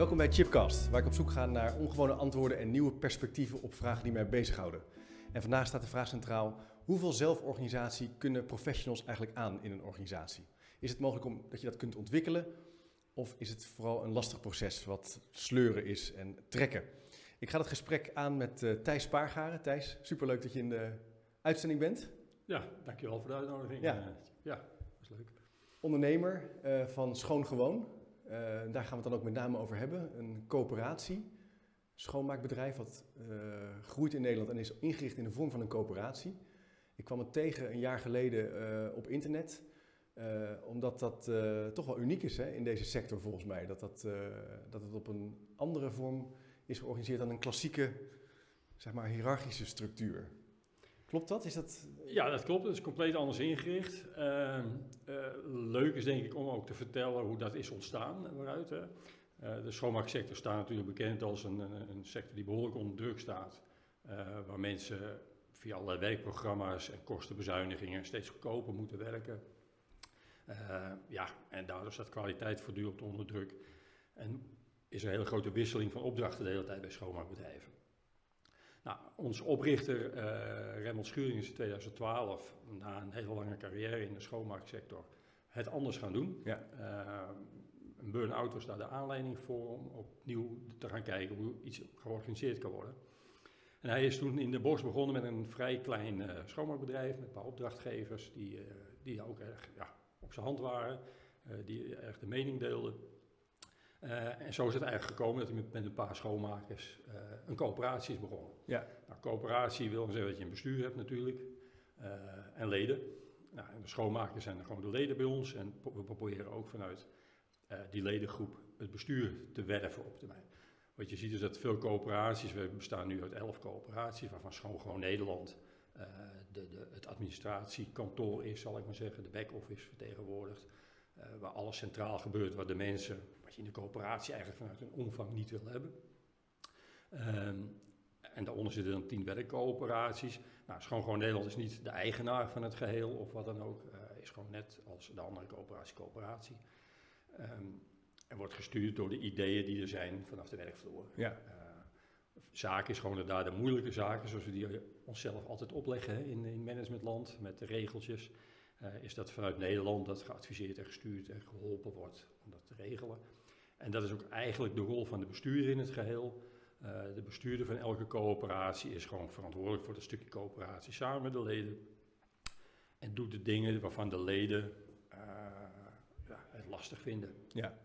Welkom bij Chipcast, waar ik op zoek ga naar ongewone antwoorden en nieuwe perspectieven op vragen die mij bezighouden. En vandaag staat de vraag centraal: hoeveel zelforganisatie kunnen professionals eigenlijk aan in een organisatie? Is het mogelijk om, dat je dat kunt ontwikkelen? Of is het vooral een lastig proces wat sleuren is en trekken? Ik ga dat gesprek aan met uh, Thijs Spaargaren. Thijs, superleuk dat je in de uitzending bent. Ja, dankjewel voor de uitnodiging. Ja, uh, ja dat is leuk. Ondernemer uh, van Schoon Gewoon. Daar gaan we het dan ook met name over hebben. Een coöperatie, schoonmaakbedrijf wat groeit in Nederland en is ingericht in de vorm van een coöperatie. Ik kwam het tegen een jaar geleden op internet. Omdat dat toch wel uniek is hè, in deze sector volgens mij. Dat, dat, dat het op een andere vorm is georganiseerd dan een klassieke, zeg maar, hiërarchische structuur. Klopt dat? Is dat... Ja, dat klopt. Het is compleet anders ingericht. Ehm, leuk is denk ik om ook te vertellen hoe dat is ontstaan waaruit. Hè. de schoonmaaksector staat natuurlijk bekend als een, een sector die behoorlijk onder druk staat. waar mensen via allerlei werkprogramma's en kostenbezuinigingen steeds goedkoper moeten werken. Ja, en daardoor staat kwaliteit voortdurend onder druk. En is er een hele grote wisseling van opdrachten de hele tijd bij schoonmaakbedrijven. Nou, onze oprichter uh, Remmel Schuring is in 2012, na een hele lange carrière in de schoonmaaksector, het anders gaan doen. Ja. Uh, een burn-out was daar de aanleiding voor om opnieuw te gaan kijken hoe iets georganiseerd kan worden. En hij is toen in de bos begonnen met een vrij klein uh, schoonmaakbedrijf met een paar opdrachtgevers die, die ook erg ja, op zijn hand waren, die erg de mening deelden. Uh, en zo is het eigenlijk gekomen dat hij met, een paar schoonmakers uh, een coöperatie is begonnen. Ja. Nou, coöperatie wil zeggen dat je een bestuur hebt natuurlijk en leden. Nou, en de schoonmakers zijn gewoon de leden bij ons en we proberen ook vanuit die ledengroep het bestuur te werven op termijn. Wat je ziet is dat veel coöperaties, we bestaan nu uit elf coöperaties, waarvan Schoon Gewoon Nederland de, de, het administratiekantoor is, zal ik maar zeggen, de back-office vertegenwoordigt. Uh, waar alles centraal gebeurt, waar de mensen, wat je in de coöperatie eigenlijk vanuit een omvang niet wil hebben. Um, en daaronder zitten dan tien werkcoöperaties. Nou, Schoon Gewoon Nederland is niet de eigenaar van het geheel of wat dan ook. Uh, is gewoon net als de andere coöperatie coöperatie. Um, en wordt gestuurd door de ideeën die er zijn vanaf de werkvloer. Ja. Uh, zaak is gewoon daar de moeilijke zaken, zoals we die onszelf altijd opleggen hè, in, in managementland met de regeltjes. Uh, is dat vanuit Nederland dat geadviseerd en gestuurd en geholpen wordt om dat te regelen. En dat is ook eigenlijk de rol van de bestuurder in het geheel. Uh, de bestuurder van elke coöperatie is gewoon verantwoordelijk voor dat stukje coöperatie samen met de leden. En doet de dingen waarvan de leden uh, ja, het lastig vinden. Ja.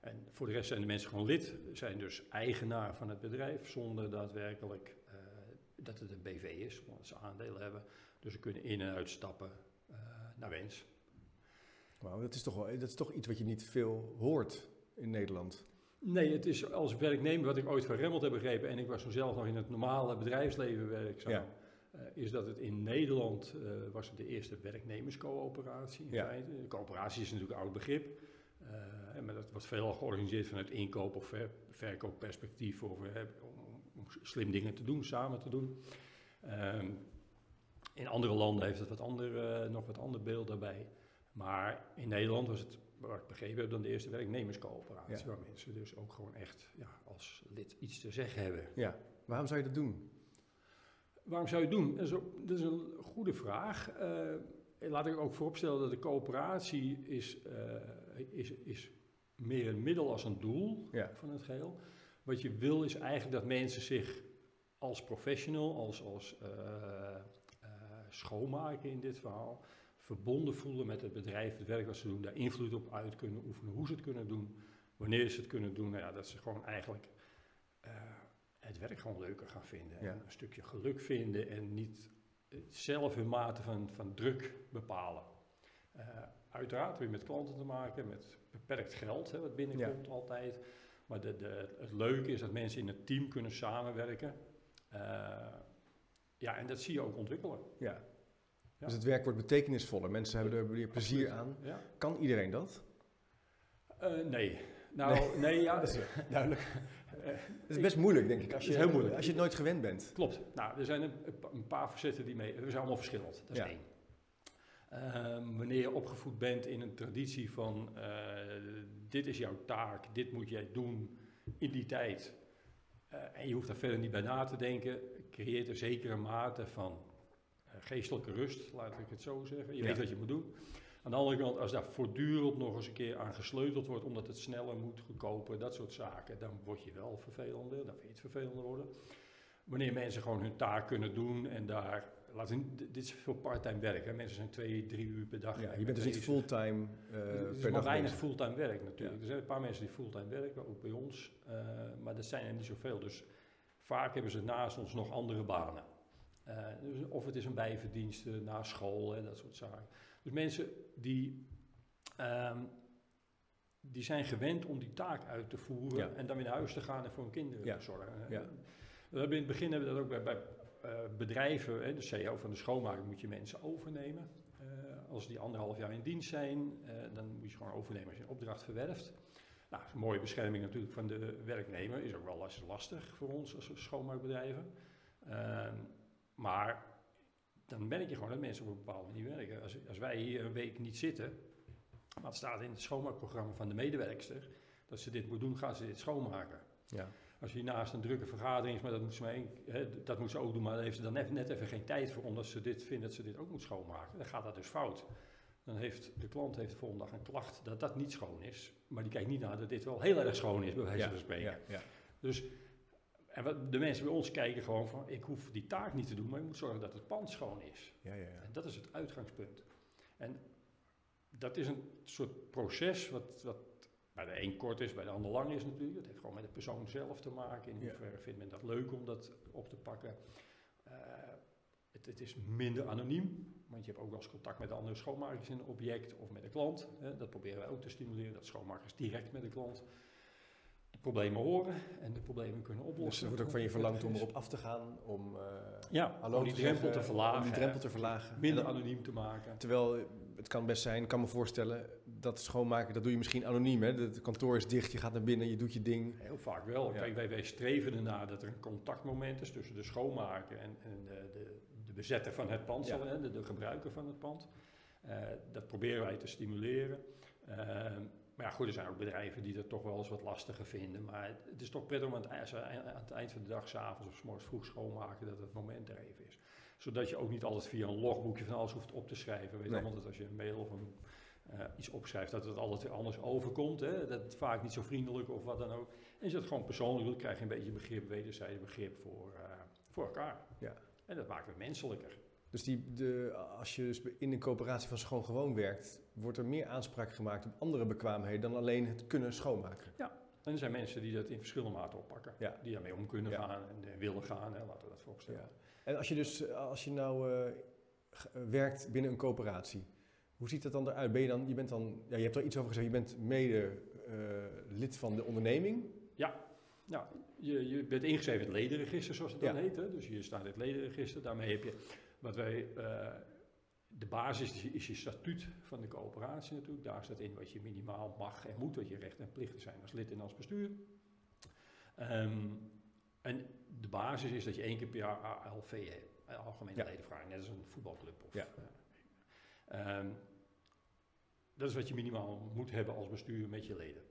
En voor de rest zijn de mensen gewoon lid, zijn dus eigenaar van het bedrijf zonder daadwerkelijk dat het een BV is, omdat ze aandelen hebben. Dus ze kunnen in- en uitstappen naar wens. Wauw, dat, is toch wel, dat is toch iets wat je niet veel hoort in Nederland. Nee, het is als werknemer, wat ik ooit van Remmelt heb begrepen, en ik was toen zelf nog in het normale bedrijfsleven werkzaam, ja. uh, is dat het in Nederland uh, was het de eerste werknemerscoöperatie. In ja. feite. De coöperatie is natuurlijk een oud begrip. Uh, maar dat wordt veelal georganiseerd vanuit inkoop- of ver, verkoopperspectief, of, uh, om, om, slim dingen te doen, samen te doen. Um, in andere landen heeft het wat ander, uh, nog wat ander beeld daarbij. Maar in Nederland was het, wat ik begrepen heb, dan de eerste werknemerscoöperatie. Ja. Waar mensen dus ook gewoon echt ja, als lid iets te zeggen hebben. Ja, waarom zou je dat doen? Waarom zou je het doen? Dat is, ook, dat is een goede vraag. Uh, laat ik ook vooropstellen dat de coöperatie is, uh, is, is meer een middel als een doel ja. van het geheel. Wat je wil is eigenlijk dat mensen zich als professional, als, als uh, schoonmaker in dit verhaal, verbonden voelen met het bedrijf, het werk wat ze doen, daar invloed op uit kunnen oefenen, hoe ze het kunnen doen, wanneer ze het kunnen doen. Nou ja, dat ze gewoon eigenlijk het werk gewoon leuker gaan vinden. Ja. En een stukje geluk vinden en niet zelf hun mate van, van druk bepalen. Uh, uiteraard weer met klanten te maken, met beperkt geld, hè, wat binnenkomt ja. altijd. Maar de, de, het leuke is dat mensen in een team kunnen samenwerken. Uh, ja, en dat zie je ook ontwikkelen. Ja. Dus het werk wordt betekenisvoller. Mensen hebben er weer plezier aan. Kan iedereen dat? Uh, nee. Nou, nee, nee ja, dat is duidelijk. Het is best moeilijk, denk ik, als je, heel moeilijk. als je het nooit gewend bent. Klopt. Nou, er zijn een, een paar facetten die mee... We zijn allemaal verschillend, dat is ja. één. Um, wanneer je opgevoed bent in een traditie van... Uh, dit is jouw taak, dit moet jij doen... in die tijd, eh, en je hoeft daar verder niet bij na te denken, creëert een zekere mate van eh, geestelijke rust, laat ik het zo zeggen. Je Ja. weet wat je moet doen. Aan de andere kant, als daar voortdurend nog eens een keer aan gesleuteld wordt, omdat het sneller moet, goedkoper, dat soort zaken, dan word je wel vervelender, dan vind je het vervelender worden. Wanneer mensen gewoon hun taak kunnen doen en daar, laten, dit is veel parttime werk, hè? mensen zijn twee, drie uur per dag. Ja, je bent dus niet fulltime eh Het is per maar dag weinig fulltime werk natuurlijk. Ja. Er zijn een paar mensen die fulltime werken, ook bij ons. eh, maar dat zijn er niet zoveel. Dus vaak hebben ze naast ons nog andere banen. Eh, dus of het is een bijverdienste na school en dat soort zaken. Dus mensen die, ehm, die zijn gewend om die taak uit te voeren Ja. en dan weer naar huis te gaan en voor hun kinderen Ja. te zorgen. Ja. We hebben in het begin hebben we dat ook bij, bij eh, bedrijven, hè, de CEO van de schoonmaker moet je mensen overnemen. Eh, als die anderhalf jaar in dienst zijn, eh, dan moet je gewoon overnemen als je een opdracht verwerft. Nou, is een mooie bescherming natuurlijk van de werknemer, is ook wel lastig voor ons als schoonmaakbedrijven. Ehm, maar dan merk je gewoon dat mensen op een bepaalde manier werken. Als, als wij hier een week niet zitten, maar het staat in het schoonmaakprogramma van de medewerkster, dat ze dit moet doen, gaan ze dit schoonmaken. Ja. Als je naast een drukke vergadering is, maar dat moet ze, maar één- hè, dat moet ze ook doen, maar daar heeft ze dan net, net even geen tijd voor, omdat ze dit vindt dat ze dit ook moet schoonmaken. Dan gaat dat dus fout. Dan heeft de klant heeft de volgende dag een klacht dat dat niet schoon is, maar die kijkt niet naar dat dit wel heel erg schoon is, bij wijze Ja, van spreken. ja, ja. Dus en wat, de mensen bij ons kijken gewoon van, ik hoef die taak niet te doen, maar je moet zorgen dat het pand schoon is. Ja, ja, ja. En dat is het uitgangspunt. En dat is een soort proces wat, wat bij de een kort is, bij de ander lang is natuurlijk. Het heeft gewoon met de persoon zelf te maken. In hoeverre vindt men dat leuk om dat op te pakken. Het, het is minder anoniem, want je hebt ook wel eens contact met de andere schoonmakers in een object of met de klant. Hè. Dat proberen wij ook te stimuleren, dat schoonmakers direct met de klant de problemen horen en de problemen kunnen oplossen. Dus er wordt ook van je verlangd om erop af te gaan, om eh Ja, hallo om die te drempel zeggen, te verlagen. Om die drempel te verlagen. Minder dan- anoniem te maken. Terwijl het kan best zijn, ik kan me voorstellen, dat schoonmaken, dat doe je misschien anoniem. Hè? Het kantoor is dicht, je gaat naar binnen, je doet je ding. Heel vaak wel. Ja. Kijk, wij, wij streven ernaar dat er een contactmoment is tussen de schoonmaker en, en de bezetter van het pand, Ja. zal- hè, de, de gebruiker van het pand. Eh, dat proberen wij te stimuleren. Ehm, maar ja, goed, er zijn ook bedrijven die dat toch wel eens wat lastiger vinden. Maar het, is toch prettig om aan het, aan het eind van de dag, s'avonds of 's morgens vroeg schoonmaken, dat het moment er even is. Zodat je ook niet altijd via een logboekje van alles hoeft op te schrijven. Weet je Nee. want als je een mail of een, eh, iets opschrijft, dat het altijd weer anders overkomt. Hè? Dat het vaak niet zo vriendelijk of wat dan ook. En als je dat gewoon persoonlijk doet, krijg je een beetje begrip, wederzijds begrip voor, eh, voor elkaar. Ja. En dat maakt het menselijker. Dus die, de, als je dus in een coöperatie van Schoon Gewoon werkt, wordt er meer aanspraak gemaakt op andere bekwaamheden dan alleen het kunnen schoonmaken. En er zijn mensen die dat in verschillende maten oppakken. Ja. Die daarmee om kunnen Ja. gaan en willen gaan. Hè? Laten we dat vooropstellen. Ja. En als je dus, als je nou eh, eh, werkt binnen een coöperatie, hoe ziet dat dan eruit? Ben je dan, je bent dan, ja, je hebt er iets over gezegd, je bent mede eh, lid van de onderneming. Nou, je, je bent ingeschreven in het ledenregister, zoals het dan Ja. heet. Hè? Dus je staat in het ledenregister. Daarmee heb je wat wij. eh, de basis is, is je statuut van de coöperatie natuurlijk. Daar staat in wat je minimaal mag en moet, wat je rechten en plichten zijn als lid en als bestuur. Ehm, en de basis is dat je één keer per jaar ALV hebt, eh, algemene Ja. ledenvergadering, net als een voetbalclub. Of, Ja. eh, ehm, dat is wat je minimaal moet hebben als bestuur met je leden.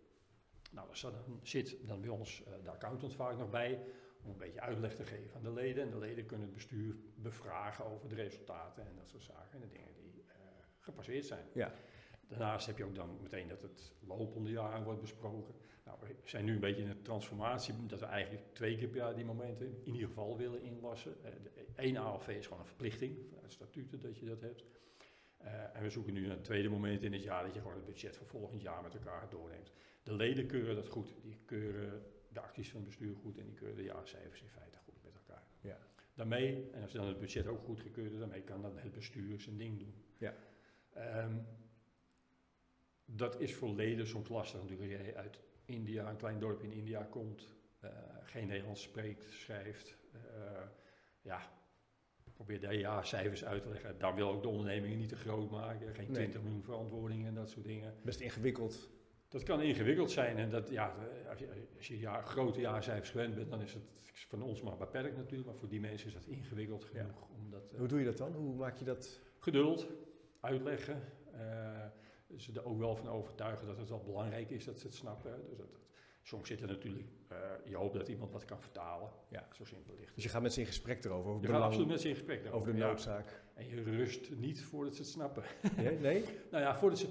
Nou, daar staat dan, zit dan bij ons eh, de accountant vaak nog bij om een beetje uitleg te geven aan de leden. En de leden kunnen het bestuur bevragen over de resultaten en dat soort zaken en de dingen die eh, gepasseerd zijn. Ja. Daarnaast heb je ook dan meteen dat het lopende jaar wordt besproken. Nou, we zijn nu een beetje in een transformatie, dat we eigenlijk twee keer per jaar die momenten in ieder geval willen inlassen. Eh, de, één ALV is gewoon een verplichting vanuit statuten dat je dat hebt. En we zoeken nu een tweede moment in het jaar dat je gewoon het budget voor volgend jaar met elkaar doorneemt. De leden keuren dat goed. Die keuren de acties van het bestuur goed en die keuren de jaarcijfers in feite goed met elkaar. Ja. Daarmee, en als dan het budget ook goedgekeurd is, daarmee kan dan het bestuur zijn ding doen. Ja. Ehm, dat is voor leden soms lastig natuurlijk als jij uit India, een klein dorp in India komt, eh, geen Nederlands spreekt, schrijft. eh, ja, probeer daar jaarcijfers uit te leggen. Dan wil ook de ondernemingen niet te groot maken, geen Nee. 20 miljoen verantwoordingen en dat soort dingen. Best ingewikkeld. Dat kan ingewikkeld zijn en dat, ja, als je, als je jaar, grote jaarcijfers gewend bent, dan is het van ons maar beperkt natuurlijk. Maar voor die mensen is dat ingewikkeld Ja. genoeg. Omdat, eh, Hoe doe je dat dan? Hoe maak je dat? geduld, uitleggen. eh, ze er ook wel van overtuigen dat het wel belangrijk is dat ze het snappen. Dus dat- Soms zit er natuurlijk, uh, je hoopt dat iemand wat kan vertalen. Ja. Zo simpel ligt het. Dus je gaat met ze in gesprek erover? Over je belang, gaat absoluut met ze in gesprek over de noodzaak? En je rust niet voordat ze het snappen. Nee? nee? nou ja, voordat ze,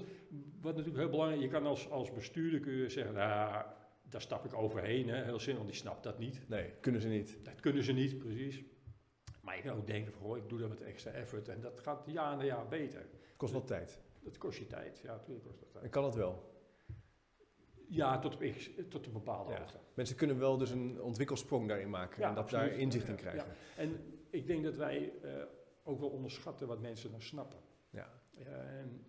wat natuurlijk heel belangrijk je kan als, als bestuurder kun je zeggen, nou, daar stap ik overheen. Hè. Heel simpel, die snapt dat niet. Nee, kunnen ze niet. Dat kunnen ze niet, precies. Maar je kan ook denken van, ik doe dat met extra effort en dat gaat jaar na jaar beter. Kost wel tijd. Dat kost je tijd, ja, natuurlijk kost dat tijd. En kan dat wel? Ja, tot op, tot een bepaalde ja. hoogte. Mensen kunnen wel dus een ontwikkelsprong daarin maken ja, en dat absoluut. daar inzicht in krijgen. Ja. En ik denk dat wij uh, ook wel onderschatten wat mensen nou snappen. Ja. En,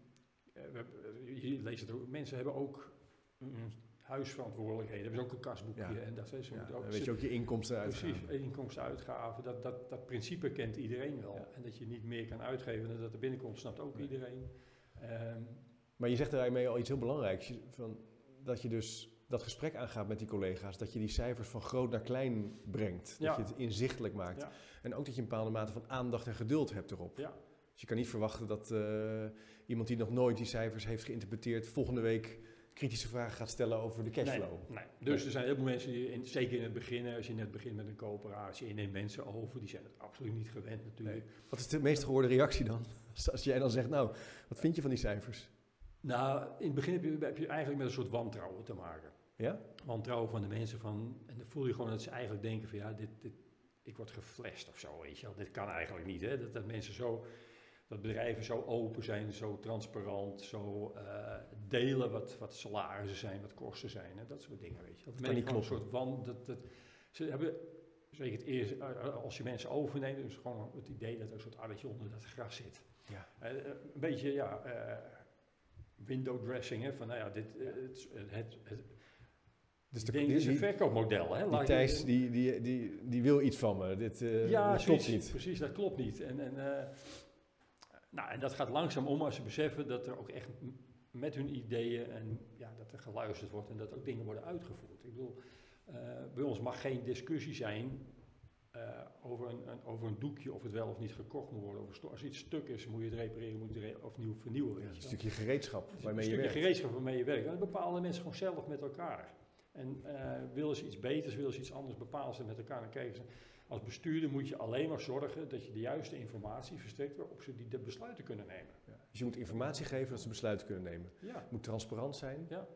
uh, we, je leest het ook, mensen hebben ook mm, huisverantwoordelijkheden, hebben ze ook een kasboekje en dat is Ja, ook dan weet je ook je inkomsten uit. Precies, inkomsten, uitgaven, dat, dat, dat principe kent iedereen wel. Ja. En dat je niet meer kan uitgeven dan dat er binnenkomt, snapt ook Nee. iedereen. Um, Maar je zegt daarmee al iets heel belangrijks. Van, dat je dus dat gesprek aangaat met die collega's. Dat je die cijfers van groot naar klein brengt. Ja. Dat je het inzichtelijk maakt. Ja. En ook dat je een bepaalde mate van aandacht en geduld hebt erop. Ja. Dus je kan niet verwachten dat eh, iemand die nog nooit die cijfers heeft geïnterpreteerd... volgende week kritische vragen gaat stellen over de cashflow. Nee, nee. Dus er zijn heel veel mensen, die in, zeker in het begin, als je net begint met een coöperatie, je neemt mensen over, die zijn het absoluut niet gewend natuurlijk. Wat is de meest gehoorde reactie dan? Als jij dan zegt, nou, wat vind je van die cijfers? Nou, in het begin heb je, heb je eigenlijk met een soort wantrouwen te maken. Ja? Wantrouwen van de mensen van, en dan voel je gewoon dat ze eigenlijk denken van ja, dit, dit, ik word geflasht of zo, weet je wel. Dit kan eigenlijk niet, hè. Dat, dat mensen zo, dat bedrijven zo open zijn, zo transparant, zo eh, delen wat, wat salarissen zijn, wat kosten zijn, hè. dat soort dingen, weet je. Dat kan merk je niet gewoon een kloppen. soort wan, dat, dat, ze hebben, zeker het eerste, eh, als je mensen overneemt, is gewoon het idee dat er een soort addertje onder dat gras zit. Ja. Eh, eh, een beetje, ja, eh, window dressing, hè, van nou ja, dit, eh, het, het, het, Dus de, denk, die, dit is een verkoopmodel. Hè? die Thijs, die, die, die, die wil iets van me. Dit, eh, ja, dit klopt zoiets, niet. Precies, dat klopt niet. En, en, eh, nou, en dat gaat langzaam om als ze beseffen dat er ook echt met hun ideeën en ja, dat er geluisterd wordt en dat ook dingen worden uitgevoerd. Ik bedoel, eh, bij ons mag geen discussie zijn eh, over, een, een- over een doekje of het wel of niet gekocht moet worden. Sto- als iets stuk is, moet je het repareren moet je het re- of nieuw vernieuwen. Ja, een je stukje gereedschap Het is waarmee een je stukje werkt. gereedschap waarmee je werkt. En dat bepalen mensen gewoon zelf met elkaar. En eh, willen ze iets beters, willen ze iets anders, bepalen ze met elkaar. Dan kijken ze. Als bestuurder moet je alleen maar zorgen dat je de juiste informatie verstrekt waarop ze die de besluiten kunnen nemen. Ja. Dus je moet informatie geven dat ze besluiten kunnen nemen. Ja, Het moet transparant zijn. Ja.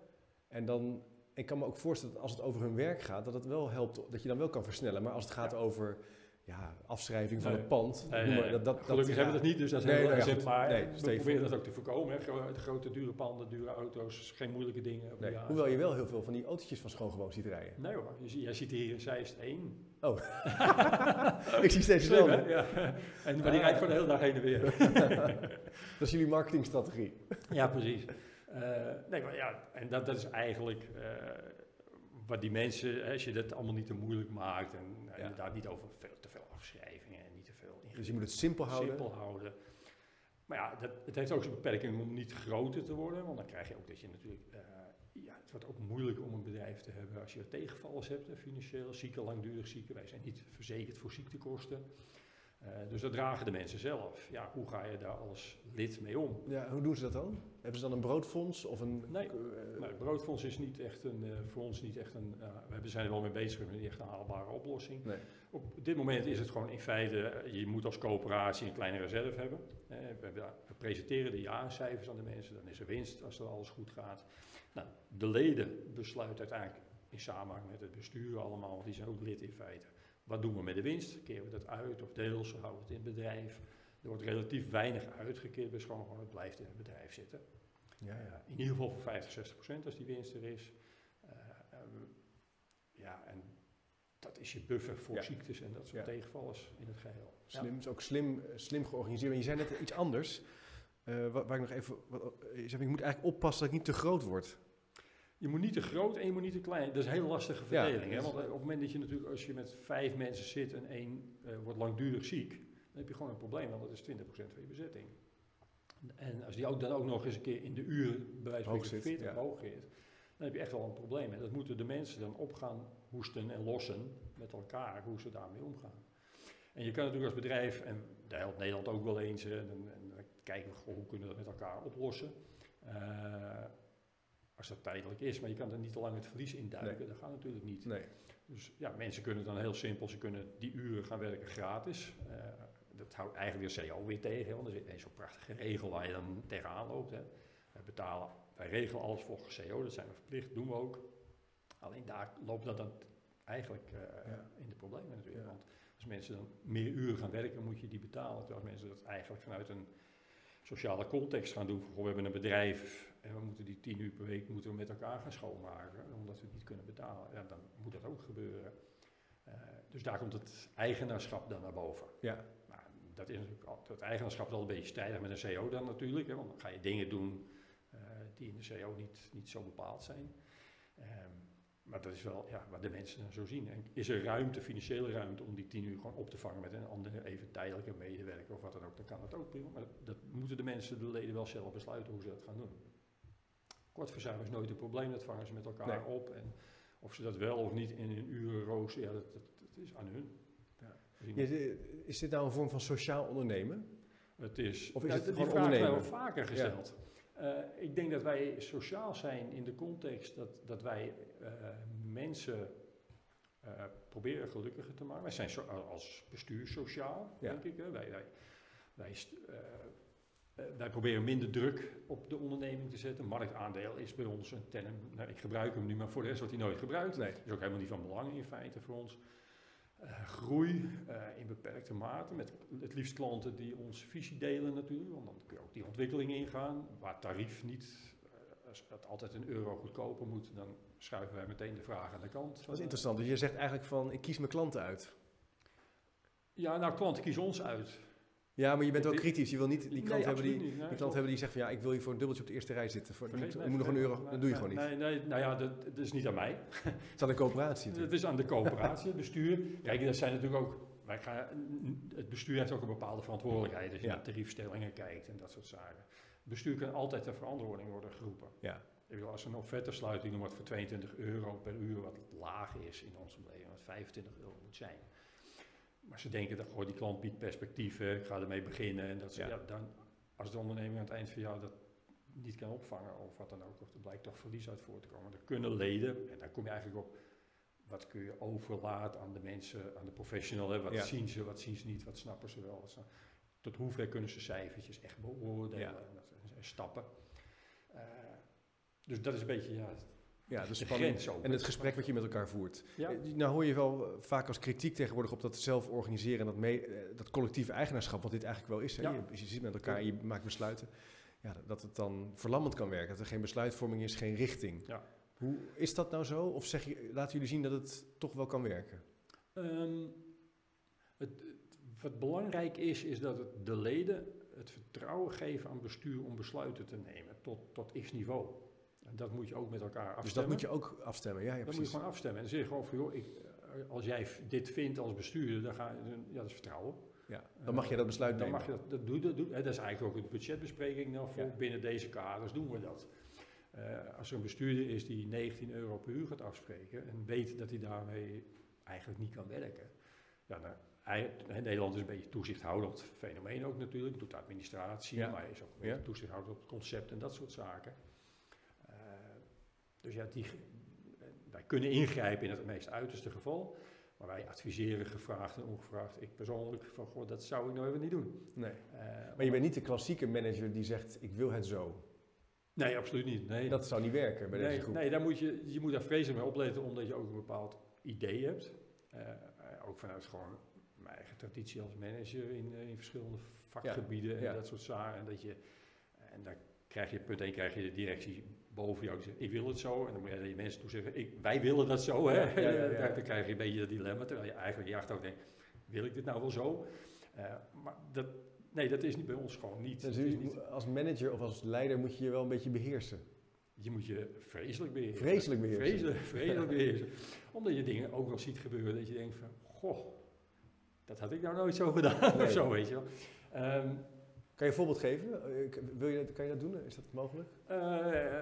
En dan, ik kan me ook voorstellen dat als het over hun werk gaat, dat het wel helpt, dat je dan wel kan versnellen. Maar als het gaat Ja. over ja, afschrijving van Nee. het pand, Nee, noem nee, maar, dat, dat, gelukkig dat, hebben we dat niet, dus dat is heel nou goed. Maar Nee, we proberen voor. dat ook te voorkomen. Hè. Grote dure panden, dure auto's, geen moeilijke dingen. Hoewel je wel heel veel van die autootjes van schoongewoon ziet rijden. Nee hoor, je, jij ziet hier in Zeist één. ik zie steeds Slim, wel. hè? Ja. En, maar die Ah. rijdt gewoon de hele dag heen en weer. Dat is jullie marketingstrategie. Ja, precies. Eh, nee, maar ja, en dat, dat is eigenlijk eh, wat die mensen, als je dat allemaal niet te moeilijk maakt en Ja. inderdaad niet over veel, te veel afschrijvingen en niet te veel Dus je moet het simpel houden. simpel houden. Maar ja, dat, het heeft ook zijn beperking om niet groter te worden, want dan krijg je ook dat je natuurlijk, eh, ja, het wordt ook moeilijk om een bedrijf te hebben als je tegenvallers hebt, financieel, zieken, langdurig zieken. Wij zijn niet verzekerd voor ziektekosten. Eh, dus dat dragen de mensen zelf. Ja, hoe ga je daar als lid mee om? Ja, hoe doen ze dat dan? Hebben ze dan een broodfonds of een... Nee. eh, Nou, het broodfonds is niet echt een, eh, voor ons niet echt een, we zijn er wel mee bezig, maar niet echt een haalbare oplossing. Nee. Op dit moment is het gewoon in feite, je moet als coöperatie een kleine reserve hebben. We, we presenteren de jaarcijfers aan de mensen, dan is er winst als er alles goed gaat. Nou, de leden besluiten uiteindelijk in samenhang met het bestuur allemaal, die zijn ook lid in feite. Wat doen we met de winst? Keren we dat uit of deels, houden we het in het bedrijf? Er wordt relatief weinig uitgekeerd bij Schoongewoon, het blijft in het bedrijf zitten. ja, ja. Ja, in ieder geval voor 50, 60 procent als die winst er is. Eh, ehm, ja, en dat is je buffer voor Ja. ziektes en dat soort tegenvallers in het geheel. Slim, is ook slim, eh, slim georganiseerd. Maar je zei net iets anders. eh, waar, waar ik nog even... Wat, eh, je zei, ik moet eigenlijk oppassen dat ik niet te groot word. Je moet niet te groot en je moet niet te klein. Dat is een hele lastige Ja, verdeling. hè? Want eh, op het moment dat je natuurlijk, als je met vijf mensen zit en één eh, wordt langdurig ziek, dan heb je gewoon een probleem, want dat is 20% van je bezetting. En als die ook dan ook nog eens een keer in de uren, bij wijze van Hoog spreken, zit, 40 ja. hoog zit, dan heb je echt wel een probleem. En dat moeten de mensen dan op gaan hoesten en lossen met elkaar, hoe ze daarmee omgaan. En je kan natuurlijk als bedrijf, en daar helpt Nederland ook wel eens, en, en dan kijken we hoe kunnen we dat met elkaar oplossen. Eh, als dat tijdelijk is, maar je kan er niet te lang het verlies induiken. Dat gaat natuurlijk niet. Nee. Dus ja, mensen kunnen dan heel simpel, ze kunnen die uren gaan werken gratis. Uh, dat houdt eigenlijk de CO weer tegen, want er zit zo'n prachtige regel waar je dan tegenaan loopt. Hè. Wij betalen, wij regelen alles volgens CO, dat zijn we verplicht, doen we ook. Alleen daar loopt dat dan eigenlijk uh, ja. in de problemen natuurlijk. Ja. Want als mensen dan meer uren gaan werken, moet je die betalen. Terwijl mensen dat eigenlijk vanuit een sociale context gaan doen. we hebben een bedrijf en we moeten die tien uur per week moeten we met elkaar gaan schoonmaken, omdat we het niet kunnen betalen. Ja, dan moet dat ook gebeuren. Uh, dus daar komt het eigenaarschap dan naar boven. Ja. Nou, dat is natuurlijk het eigenaarschap is al een beetje strijdig met een CO dan natuurlijk, hè, want dan ga je dingen doen uh, die in de CO niet, niet zo bepaald zijn. Um, maar dat is wel ja, wat de mensen zo zien. En is er ruimte, financiële ruimte, om die tien uur gewoon op te vangen met een andere, even tijdelijke medewerker of wat dan ook, dan kan dat ook prima. Maar dat moeten de mensen, de leden wel zelf besluiten hoe ze dat gaan doen. Kortverzuim is nooit een probleem, dat vangen ze met elkaar op. En of ze dat wel of niet in een urenrooster, ja, dat, dat, dat, is aan hun. Ja. Is dit nou een vorm van sociaal ondernemen? Het is, of is het die vraag hebben wel vaker gesteld. Uh, ik denk dat wij sociaal zijn in de context dat, dat wij uh, mensen uh, proberen gelukkiger te maken. Wij zijn so als bestuur sociaal, ja. denk ik. Hè. Wij, wij, wij, wij, proberen minder druk op de onderneming te zetten. Marktaandeel is bij ons een term, nou, ik gebruik hem nu, maar voor de rest wordt hij nooit gebruikt. Nee. Is ook helemaal niet van belang in feite voor ons. Uh, groei uh, in beperkte mate, met het liefst klanten die onze visie delen natuurlijk, want dan kun je ook die ontwikkeling ingaan, waar tarief niet, uh, als het altijd een euro goedkoper moet, dan schuiven wij meteen de vraag aan de kant. Dat is interessant, dus je zegt eigenlijk van, ik kies mijn klanten uit. Ja, nou klanten kiezen ons uit. Ja, maar je bent wel kritisch. Je wil niet die klant, nee, hebben, die, nee, die klant hebben die zegt van ja, ik wil je voor een dubbeltje op de eerste rij zitten. Voor, nee, moet nog een euro, dat doe je gewoon niet. Nee, nee, nou ja, dat, dat is niet aan mij. het is aan de coöperatie. Het is aan de coöperatie, het bestuur. Kijk, dat zijn natuurlijk ook. Wij gaan, het bestuur heeft ook een bepaalde verantwoordelijkheid als je ja. naar tariefstellingen kijkt en dat soort zaken. Het bestuur kan altijd ter verantwoording worden geroepen. Ja. Ik bedoel, als een offertesluiting wordt voor 22 euro per uur, wat laag is in onze beleving, wat 25 euro moet zijn maar ze denken dat goh, die klant biedt perspectieven, ik ga ermee beginnen. En dat ze, ja. dan, als de onderneming aan het eind van jaar dat niet kan opvangen of wat dan ook, of er blijkt toch verlies uit voor te komen, dan kunnen leden, en dan kom je eigenlijk op, wat kun je overlaten aan de mensen, aan de professional, wat zien ze, wat zien ze niet, wat snappen ze wel. Tot hoever kunnen ze cijfertjes echt beoordelen ja. en, dat, en stappen. Uh, dus dat is een beetje, ja, ja, de spanning en het gesprek wat je met elkaar voert. Ja. Eh, nou hoor je wel eh, vaak als kritiek tegenwoordig op dat zelf organiseren en dat, mee, eh, dat collectieve eigenaarschap, wat dit eigenlijk wel is. Hè? Je, je, zit met elkaar en je maakt besluiten. Ja, dat het dan verlammend kan werken, dat er geen besluitvorming is, geen richting. Ja. Hoe is dat nou zo? Of zeg je, laten jullie zien dat het toch wel kan werken? Um, het, wat belangrijk is, is dat het de leden het vertrouwen geven aan bestuur om besluiten te nemen tot, tot x-niveau. En dat moet je ook met elkaar afstemmen. Dus dat moet je ook afstemmen, ja, ja Dat precies. moet je gewoon afstemmen. En dan zeg je gewoon van, joh, ik, eh, als jij dit vindt als bestuurder, dan ga je, ja, dat is vertrouwen. Ja, dan mag je dat besluit dan nemen. Mag je dat, dat, doe, dat, doe, dat is eigenlijk ook de budgetbespreking nou voor, ja. binnen deze kaders doen we dat. Uh, als er een bestuurder is die 19 euro per uur gaat afspreken en weet dat hij daarmee eigenlijk niet kan werken, ja, dan, hij, Nederland is een beetje toezichthoudend fenomeen ook natuurlijk, doet de administratie, ja. maar hij is ook een beetje ja. toezichthoudend op het concept en dat soort zaken. Dus ja, die, wij kunnen ingrijpen in het meest uiterste geval. Maar wij adviseren gevraagd en ongevraagd. Ik persoonlijk van, goh, dat zou ik nou even niet doen. Nee. Uh, maar je bent niet de klassieke manager die zegt, ik wil het zo. Nee, absoluut niet. Nee. Dat zou niet werken bij nee, deze groep. Nee, daar moet je, je moet daar vreselijk mee opletten, omdat je ook een bepaald idee hebt. Uh, ook vanuit gewoon mijn eigen traditie als manager in, in verschillende vakgebieden ja, en ja. dat soort zaken. En, dat je, en daar krijg je punt 1 krijg je de directie boven jou die zegt, ik wil het zo. En dan moet je mensen toe zeggen, ik, wij willen dat zo. Hè? Ja, ja, ja, dan krijg je een beetje dat dilemma. Terwijl je eigenlijk je achterhoofd denkt, wil ik dit nou wel zo? Uh, maar dat, nee, dat is niet bij ons gewoon niet. Dus niet. Als manager of als leider moet je je wel een beetje beheersen. Je moet je vreselijk beheersen. Vreselijk beheersen. Vreselijk, vreselijk beheersen. Omdat je dingen ook wel ziet gebeuren dat je denkt van, goh, dat had ik nou nooit zo gedaan. Nee. of zo, weet je wel. Um, kan je een voorbeeld geven? Wil je, kan je dat doen? Is dat mogelijk? Uh,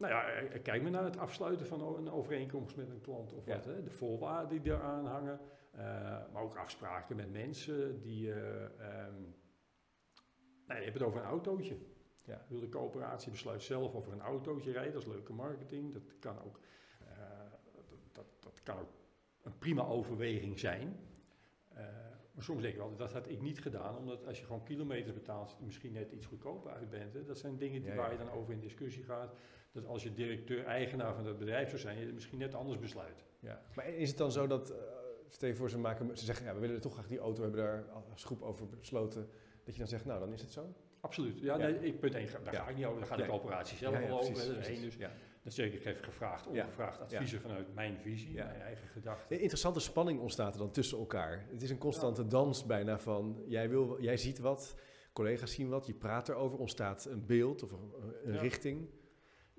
nou ja, kijk maar naar het afsluiten van een overeenkomst met een klant of ja. wat. Hè? De voorwaarden die eraan hangen. Uh, maar ook afspraken met mensen die... Uh, um, nou, je hebt het over een autootje. Ja. De coöperatie besluit zelf of er een autootje rijdt, dat is leuke marketing. Dat kan ook, eh, dat, dat, dat kan ook een prima overweging zijn. Eh, maar soms denk ik wel, dat had ik niet gedaan, omdat als je gewoon kilometers betaalt, misschien net iets goedkoper uit bent. Hè. Dat zijn dingen die, Ja, waar je dan over in discussie gaat. Dat als je directeur-eigenaar van dat bedrijf zou zijn, je het misschien net anders besluit. Ja. Maar is het dan zo dat, eh stel je voor, ze, maken, ze zeggen, ja, we willen toch graag die auto, we hebben daar als groep over besloten, dat je dan zegt, nou, dan is het zo? Absoluut. Ja, Ja. Nee, ik, punt één, daar Ja. ga ik niet over. Daar gaat de coöperatie zelf wel over. precies. Dat is dus. Dat zeker, ik heb gevraagd, ongevraagd adviezen vanuit mijn visie, mijn eigen gedachten. Een interessante spanning ontstaat er dan tussen elkaar. Het is een constante dans bijna van, jij, wil, jij ziet wat, collega's zien wat, je praat erover, ontstaat een beeld of een, richting.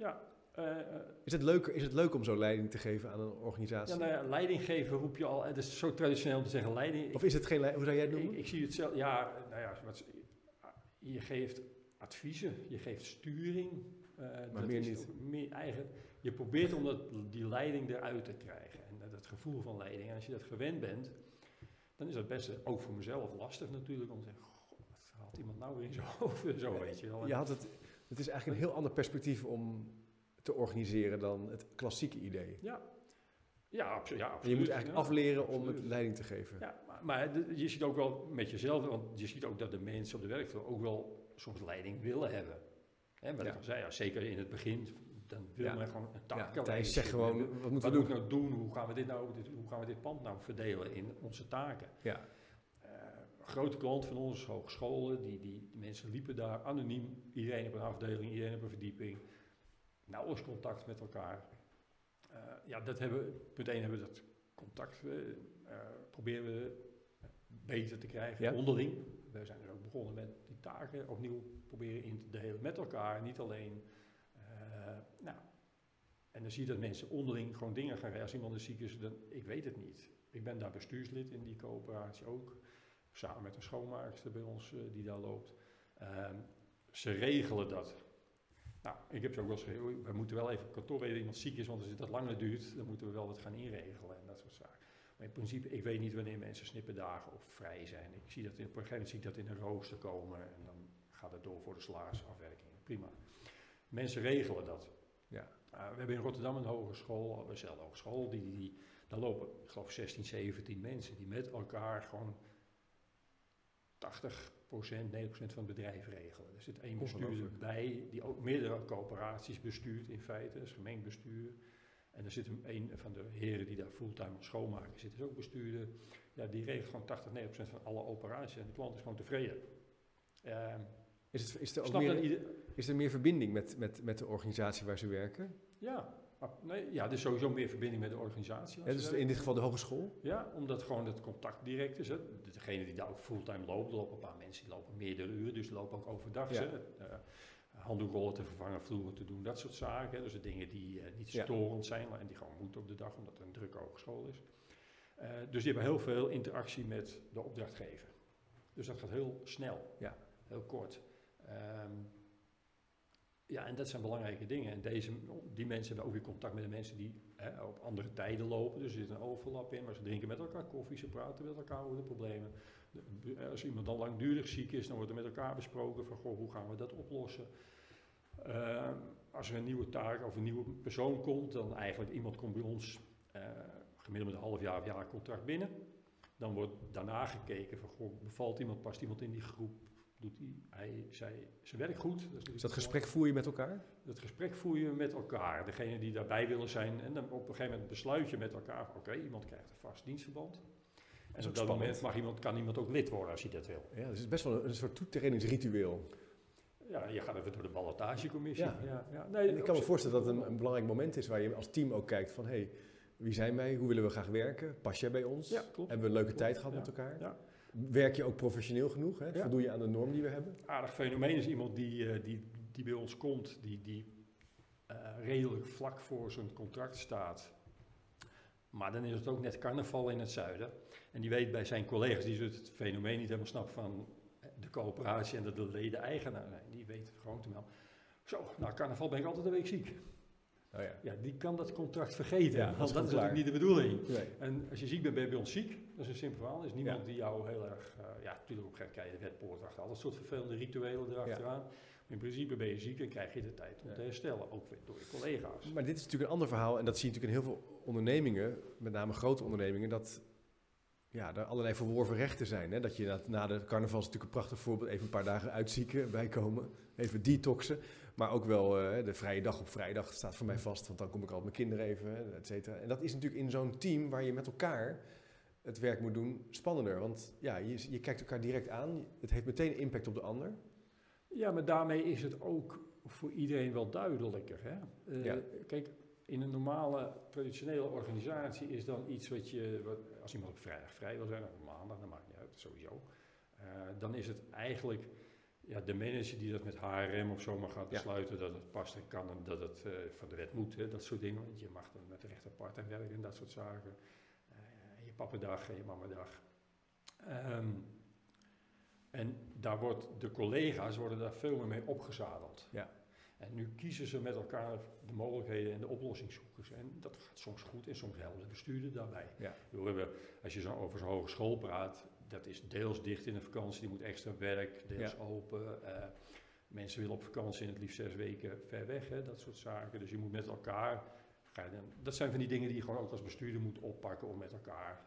Ja, eh, eh, Is het, leuk, is het leuk om zo leiding te geven aan een ja, organisatie? nou ja, leiding geven roep je al. Het is zo traditioneel om te zeggen leiding. Of is het geen leiding, hoe zou jij het noemen? ik zie het zelf, ja, nou ja, wat, je geeft adviezen, je geeft sturing. eh, dat meer niet. Meer eigen, je probeert om dat, die leiding eruit te krijgen. En dat, gevoel van leiding. En als je dat gewend bent, dan is dat best, ook voor mezelf, lastig natuurlijk om te zeggen, goh, wat haalt iemand nou weer in zijn hoofd? Zo weet je wel. En Je had het, het is eigenlijk een heel ander perspectief om te organiseren dan het klassieke idee. Ja, ja, ja En absoluut. je moet eigenlijk ja. afleren om het leiding te geven. Ja, maar, maar je ziet ook wel met jezelf, want je ziet ook dat de mensen op de werkvloer ook wel soms leiding willen hebben. Hè, wat Ja. ik al zei, ja, zeker in het begin, dan wil Ja. men gewoon een Ja, taak. Thijs, zeg gewoon, wat moeten wat we moet doen? ik nou doen? Hoe gaan we dit nou, dit, hoe gaan we dit pand nou verdelen in onze taken? Ja. Grote klant van ons, hogescholen, die, die, die mensen liepen daar anoniem, iedereen op een afdeling, iedereen op een verdieping, nauwelijks contact met elkaar. Eh, ja, dat hebben, punt 1 hebben we dat contact, eh, proberen we beter te krijgen, Ja. onderling. We zijn dus ook begonnen met die taken opnieuw proberen in te delen met elkaar, niet alleen. Nou, en dan zie je dat mensen onderling gewoon dingen gaan. Als iemand is ziek is, dan, ik weet het niet. Ik ben daar bestuurslid in die coöperatie ook. Samen met een schoonmaakster bij ons eh, die daar loopt. Ehm, ze regelen dat. Nou, ik heb ze ook wel eens gezegd, "Oei, we moeten wel even op kantoor weten dat iemand ziek is, want als het dat langer duurt, dan moeten we wel wat gaan inregelen en dat soort zaken. Maar in principe, ik weet niet wanneer mensen snippendagen of vrij zijn. Ik zie dat in, op een gegeven moment zie ik dat in een rooster komen en dan gaat het door voor de salarisafwerking. Prima. Mensen regelen dat. Ja. Uh, we hebben in Rotterdam een hogeschool, dezelfde hogeschool, die, die, die, daar lopen, ik geloof 16, 17 mensen die met elkaar gewoon 80% 90% van het bedrijf regelen. Er zit één bestuurder bij, die ook meerdere coöperaties bestuurt in feite, dat is gemengd bestuur. En er zit een, een van de heren die daar fulltime als schoonmaker zit, is ook bestuurder. Ja, die regelt gewoon 80, 90% van alle operaties en de klant is gewoon tevreden. Ehm, Is, het, is, er ook meer, ieder, is er meer verbinding met, met, met de organisatie waar ze werken? ja, maar nee, ja, er is sowieso meer verbinding met de organisatie. Dus in dit geval de hogeschool? Ja, omdat gewoon het contact direct is. Hè. Degene die daar ook fulltime loopt, er lopen een paar mensen die lopen meerdere uren, dus die lopen ook overdag. Ja. hè. Eh, handdoekrollen te vervangen, vloeren te doen, dat soort zaken. hè. Dus de dingen die eh, niet storend zijn maar- en die gewoon moeten op de dag, omdat het een drukke hogeschool is. Eh, dus die hebben heel veel interactie met de opdrachtgever. Dus dat gaat heel snel, Ja. heel kort. Ehm, ja, en dat zijn belangrijke dingen. En deze, die mensen hebben ook weer contact met de mensen die hè, op andere tijden lopen. Dus er zit een overlap in, maar ze drinken met elkaar koffie, ze praten met elkaar over de problemen. De- Als iemand dan langdurig ziek is, dan wordt er met elkaar besproken van goh, hoe gaan we dat oplossen. Ehm, als er een nieuwe taak of een nieuwe persoon komt, dan eigenlijk iemand komt bij ons eh, gemiddeld met een half jaar of jaar contract binnen. Dan wordt daarna gekeken van goh, bevalt iemand, past iemand in die groep, doet hij, hij zij zijn werk goed. Dus dat gesprek voer je met elkaar? dat gesprek voer je met elkaar. Degene die daarbij willen zijn. En dan op een gegeven moment besluit je met elkaar. Oké, iemand krijgt een vast dienstverband. En op dat moment mag iemand, kan iemand ook lid worden als hij dat wil. Ja, dus het is best wel een, een soort toetredingsritueel. Ja, je gaat even door de ballotagecommissie. Ja. Ja, ja. Nee, En ik kan me voorstellen dat het een, een belangrijk moment is waar je als team ook kijkt van... hé, hey, wie zijn wij? Hoe willen we graag werken? Pas jij bij ons? Ja, klopt. Hebben we een leuke Klopt, tijd gehad met elkaar? ja. Werk je ook professioneel genoeg? Hè? Ja. Voldoe je aan de norm die we hebben? aardig fenomeen is iemand die, eh, die, die bij ons komt, die, die eh, redelijk vlak voor zijn contract staat. Maar dan is het ook net carnaval in het zuiden. En die weet bij zijn collega's, die het fenomeen niet helemaal snapt van de coöperatie en dat de leden eigenaar zijn. Die weet gewoon te melden. Zo, na carnaval ben ik altijd een week ziek. Oh ja. Ja, die kan dat contract vergeten, Ja, dat is dat natuurlijk niet de bedoeling. Nee. En als je ziek bent, ben je bij ons ziek. Dat is een simpel verhaal. Er is niemand Ja. die jou heel erg... eh, ja, natuurlijk ook krijg je de wetpoort achter. Al dat soort vervelende rituelen erachteraan. Maar in principe ben je ziek en krijg je de tijd om te herstellen. Ook weer door je collega's. Maar dit is natuurlijk een ander verhaal en dat zie je natuurlijk in heel veel ondernemingen, met name grote ondernemingen, dat ja, er allerlei verworven rechten zijn. Hè? Dat je na, na de carnaval is natuurlijk een prachtig voorbeeld, even een paar dagen uitzieken, bijkomen, even detoxen. Maar ook wel eh, de vrije dag op vrijdag staat voor mij vast, want dan kom ik al met mijn kinderen even, hè, et cetera. En dat is natuurlijk in zo'n team waar je met elkaar het werk moet doen spannender. Want ja, je, je kijkt elkaar direct aan, het heeft meteen impact op de ander. Ja, maar daarmee is het ook voor iedereen wel duidelijker. Hè? Eh, Ja. Kijk, in een normale, traditionele organisatie is dan iets wat je, wat, als iemand op vrijdag vrij wil zijn, of op maandag, dat maakt niet uit, sowieso. Eh, dan is het eigenlijk ja, de manager die dat met HRM of zo maar gaat Ja. besluiten dat het past en kan en dat het eh, van de wet moet, hè, dat soort dingen. Want je mag dan met de rechter part werken en dat soort zaken. Eh, je pappendag en je mamadag. Ehm, en daar wordt, de collega's worden daar veel meer mee opgezadeld. Ja. En nu kiezen ze met elkaar de mogelijkheden en de oplossingszoekers. En dat gaat soms goed en soms helpen de bestuurder daarbij. Ja. We hebben, als je zo over zo'n hogeschool praat, dat is deels dicht in de vakantie, die moet extra werk, deels open. eh, mensen willen op vakantie en het liefst zes weken ver weg, hè, dat soort zaken. Dus je moet met elkaar, ga je dan, dat zijn van die dingen die je gewoon ook als bestuurder moet oppakken om met elkaar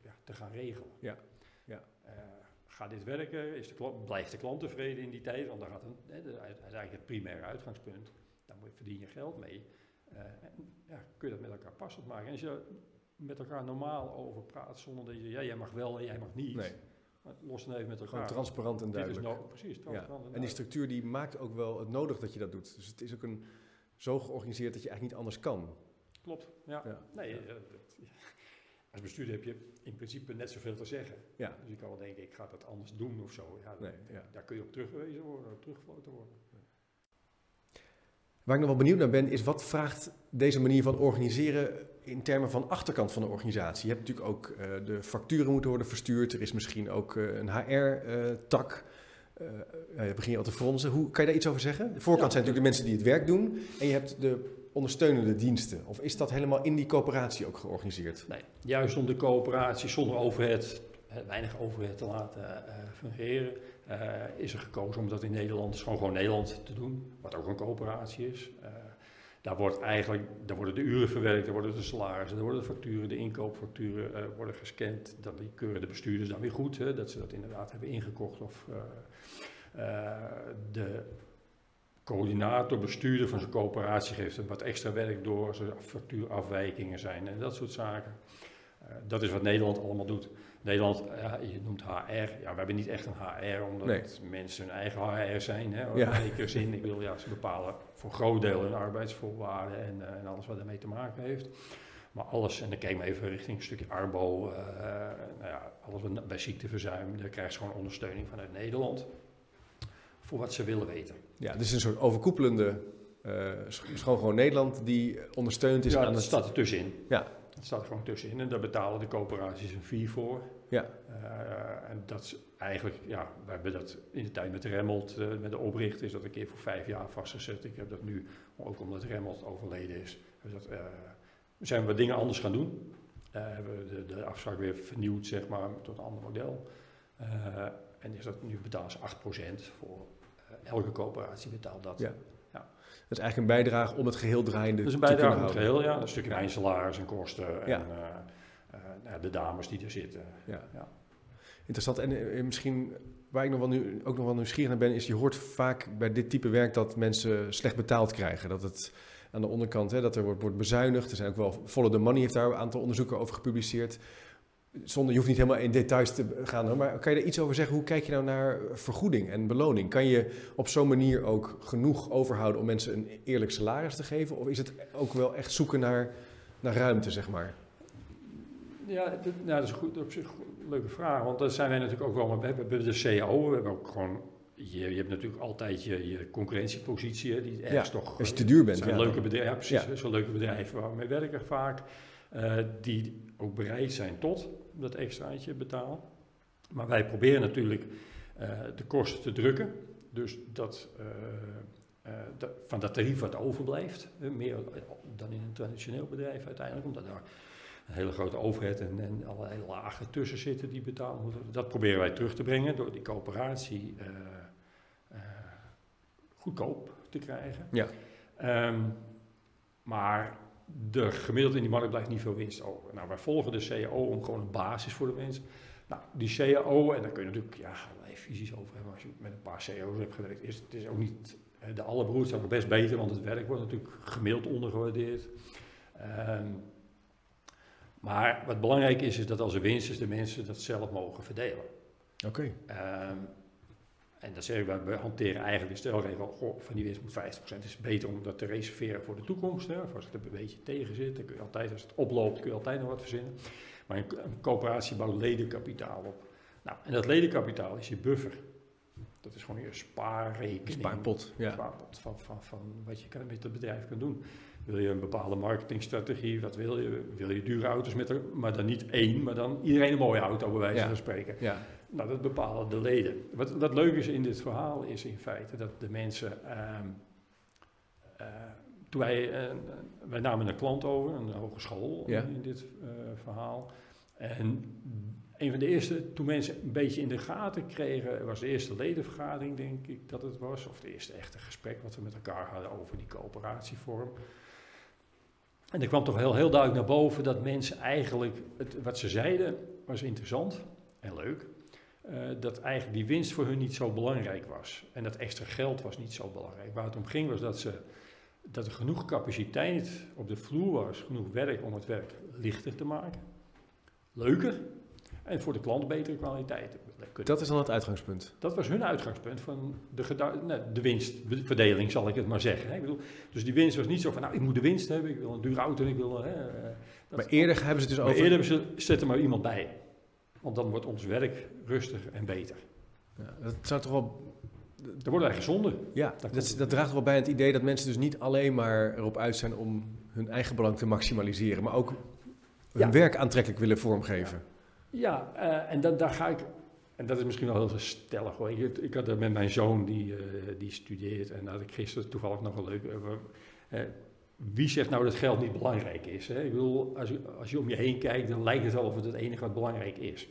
ja, te gaan regelen. Ja, ja. Eh, gaat dit werken? Is de klant, blijft de klant tevreden in die tijd? Want dan gaat een, hè, dat is eigenlijk het primaire uitgangspunt. Daar moet- verdien je geld mee. Eh, en ja, kun je dat met elkaar passend maken. En als je met elkaar normaal over praat, zonder dat je, ja, jij mag wel en jij mag niet. Nee, Maar los dan even met elkaar. gewoon transparant en Dit is duidelijk. precies, Ja. transparant. En die duidelijk. structuur die maakt ook wel het nodig dat je dat doet. Dus het is ook een, zo georganiseerd dat je eigenlijk niet anders kan. Klopt, ja. Ja. Nee, Ja. eh, dat- als bestuurder heb je in principe net zoveel te zeggen. Ja. Dus je kan wel denken, ik ga dat anders doen of zo. Ja, Nee, ja. Daar kun je op teruggewezen worden, op teruggefloten worden. Waar ik nog wel benieuwd naar ben, is wat vraagt deze manier van organiseren in termen van achterkant van de organisatie? Je hebt natuurlijk ook eh, de facturen moeten worden verstuurd. Er is misschien ook eh, een HR-tak. Uh, je begin je al te fronsen. Hoe kan je daar iets over zeggen? De voorkant Ja, zijn natuurlijk de mensen die het werk doen. En je hebt de ondersteunende diensten. Of is dat helemaal in die coöperatie ook georganiseerd? Nee, juist om de coöperatie zonder overheid, eh, weinig overheid te laten eh, fungeren, eh, is er gekozen om dat in Nederland, gewoon, gewoon Nederland te doen, wat ook een coöperatie is. Daar, wordt eigenlijk, daar worden de uren verwerkt, daar worden de salarissen, daar worden de facturen, de inkoopfacturen eh, worden gescand. Dan keuren de bestuurders dan weer goed, hè, dat ze dat inderdaad hebben ingekocht. Of, eh, eh, de coördinator, bestuurder van zo'n coöperatie geeft hem wat extra werk door als er factuurafwijkingen zijn en dat soort zaken. Dat is wat Nederland allemaal doet. Nederland, ja, je noemt HR. Ja, we hebben niet echt een HR, omdat Nee. mensen hun eigen HR zijn. Hè, Ja. In zin. Ik wil, ja, ze bepalen voor een groot deel hun arbeidsvoorwaarden en, eh, en alles wat daarmee te maken heeft. Maar alles, en dan kijk ik even richting een stukje arbo, eh, nou ja, alles wat bij ziekteverzuim, daar krijgen ze gewoon ondersteuning vanuit Nederland. Voor wat ze willen weten. Ja, dus een soort overkoepelende eh, sch- schoon gewoon Nederland die ondersteund is ja, aan dat het... staat er tussenin. Ja. Dat staat er gewoon tussenin en daar betalen de coöperaties een fee voor. Ja. Eh, en dat is eigenlijk, ja, we hebben dat in de tijd met Remmelt, eh, met de oprichter, is dat een keer voor vijf jaar vastgezet. Ik heb dat nu, ook omdat Remmelt overleden is, dat, eh, zijn we dingen anders gaan doen. Hebben we de, de afspraak weer vernieuwd, zeg maar, tot een ander model. En is dat, nu ze 8% voor elke coöperatie betaalt dat. Ja. Dat is eigenlijk een bijdrage om het geheel draaiende Dat is een te kunnen bijdrage om het houden. geheel, ja. Een stukje mijn salaris en kosten en Ja. eh, eh, de dames die er zitten. Ja. Ja. Interessant. En eh, misschien waar ik nog wel nu, ook nog wel nieuwsgierig naar ben, is je hoort vaak bij dit type werk dat mensen slecht betaald krijgen. Dat het aan de onderkant, hè, dat er wordt, wordt bezuinigd. Er zijn ook wel, Follow the Money heeft daar een aantal onderzoeken over gepubliceerd. Zonder, je hoeft niet helemaal in details te gaan, maar kan je er iets over zeggen? Hoe kijk je nou naar vergoeding en beloning? Kan je op zo'n manier ook genoeg overhouden om mensen een eerlijk salaris te geven? Of is het ook wel echt zoeken naar, naar ruimte, zeg maar? Ja, dat, nou, dat is goed, op zich een leuke vraag. Want daar zijn wij natuurlijk ook wel. We hebben, de CAO, we hebben ook gewoon. Je, je hebt natuurlijk altijd je, je concurrentiepositie, hè, die ergens toch. Als je te duur bent. Zijn ja. leuke bedrijven, ja, precies. Ja. Zijn leuke bedrijven waar we mee werken vaak. Eh, die ook bereid zijn tot dat extraatje betalen. Maar wij proberen natuurlijk eh, de kosten te drukken. Dus dat, eh, van dat tarief wat overblijft. meer dan in een traditioneel bedrijf uiteindelijk, omdat daar een hele grote overheid en, en allerlei lagen tussen zitten die betaald moeten. Dat proberen wij terug te brengen door die coöperatie goedkoop te krijgen. Ja. Ehm, maar de gemiddeld in die markt blijft niet veel winst over. Nou, wij volgen de CAO om gewoon een basis voor de mensen. Nou, die CAO, en daar kun je natuurlijk ja, allerlei visies over hebben als je met een paar CAO's hebt gewerkt, is het is ook niet de allerbroers ook best beter, want het werk wordt natuurlijk gemiddeld ondergewaardeerd. Ehm, maar wat belangrijk is, is dat als er winst is, de mensen dat zelf mogen verdelen. Oké. Ehm, en dan zeg ik, we hanteren eigenlijk de stelregel, goh, van die winst moet 50%. Het is beter om dat te reserveren voor de toekomst. Hè. als het er een beetje tegen zit, dan kun je altijd, als het oploopt, kun je altijd nog wat verzinnen. Maar een, een coöperatie bouwt ledenkapitaal op. Nou, en dat ledenkapitaal is je buffer. Dat is gewoon je spaarrekening. Spaarpot, ja. Spaarpot van, van, van wat je met het bedrijf kan doen. Wil je een bepaalde marketingstrategie? Wat wil je? Wil je dure auto's met er, maar dan niet één, maar dan iedereen een mooie auto bij wijze van spreken. Ja. Nou, dat bepalen de leden. Wat, wat leuk is in dit verhaal is in feite dat de mensen. Uh, uh, toen wij, uh, wij namen een klant over, een hogeschool ja. in, in, dit eh, verhaal. En een van de eerste, toen mensen een beetje in de gaten kregen, was de eerste ledenvergadering, denk ik dat het was. Of de eerste echte gesprek wat we met elkaar hadden over die coöperatievorm. En er kwam toch heel, heel duidelijk naar boven dat mensen eigenlijk, het, wat ze zeiden, was interessant en leuk. Uh, dat eigenlijk die winst voor hun niet zo belangrijk was. En dat extra geld was niet zo belangrijk. Waar het om ging was dat, ze, dat er genoeg capaciteit op de vloer was, genoeg werk om het werk lichter te maken, leuker en voor de klant betere kwaliteit. Dat is dan het uitgangspunt? Dat was hun uitgangspunt van de, de winstverdeling, zal ik het maar zeggen. Ik bedoel, dus die winst was niet zo van, nou, ik moet de winst hebben, ik wil een dure auto en ik wil... Hè, maar eerder hebben ze dus over... eerder hebben ze, zet er maar iemand bij. Want dan wordt ons werk rustiger en beter. Ja, dat zou toch wel... Er wordt eigenlijk gezonder. Ja, dat, dat, draagt wel bij het idee dat mensen dus niet alleen maar erop uit zijn om hun eigen belang te maximaliseren, maar ook hun werk aantrekkelijk willen vormgeven. Ja, uh, en dan, daar ga ik, en dat is misschien wel heel stellig hoor. Ik, ik had er met mijn zoon die, uh, die studeert en had ik gisteren toevallig nog een leuk. Uh, wie zegt nou dat geld niet belangrijk is? Hè? Ik bedoel, als als je om je heen kijkt, dan lijkt het wel of het het enige wat belangrijk is.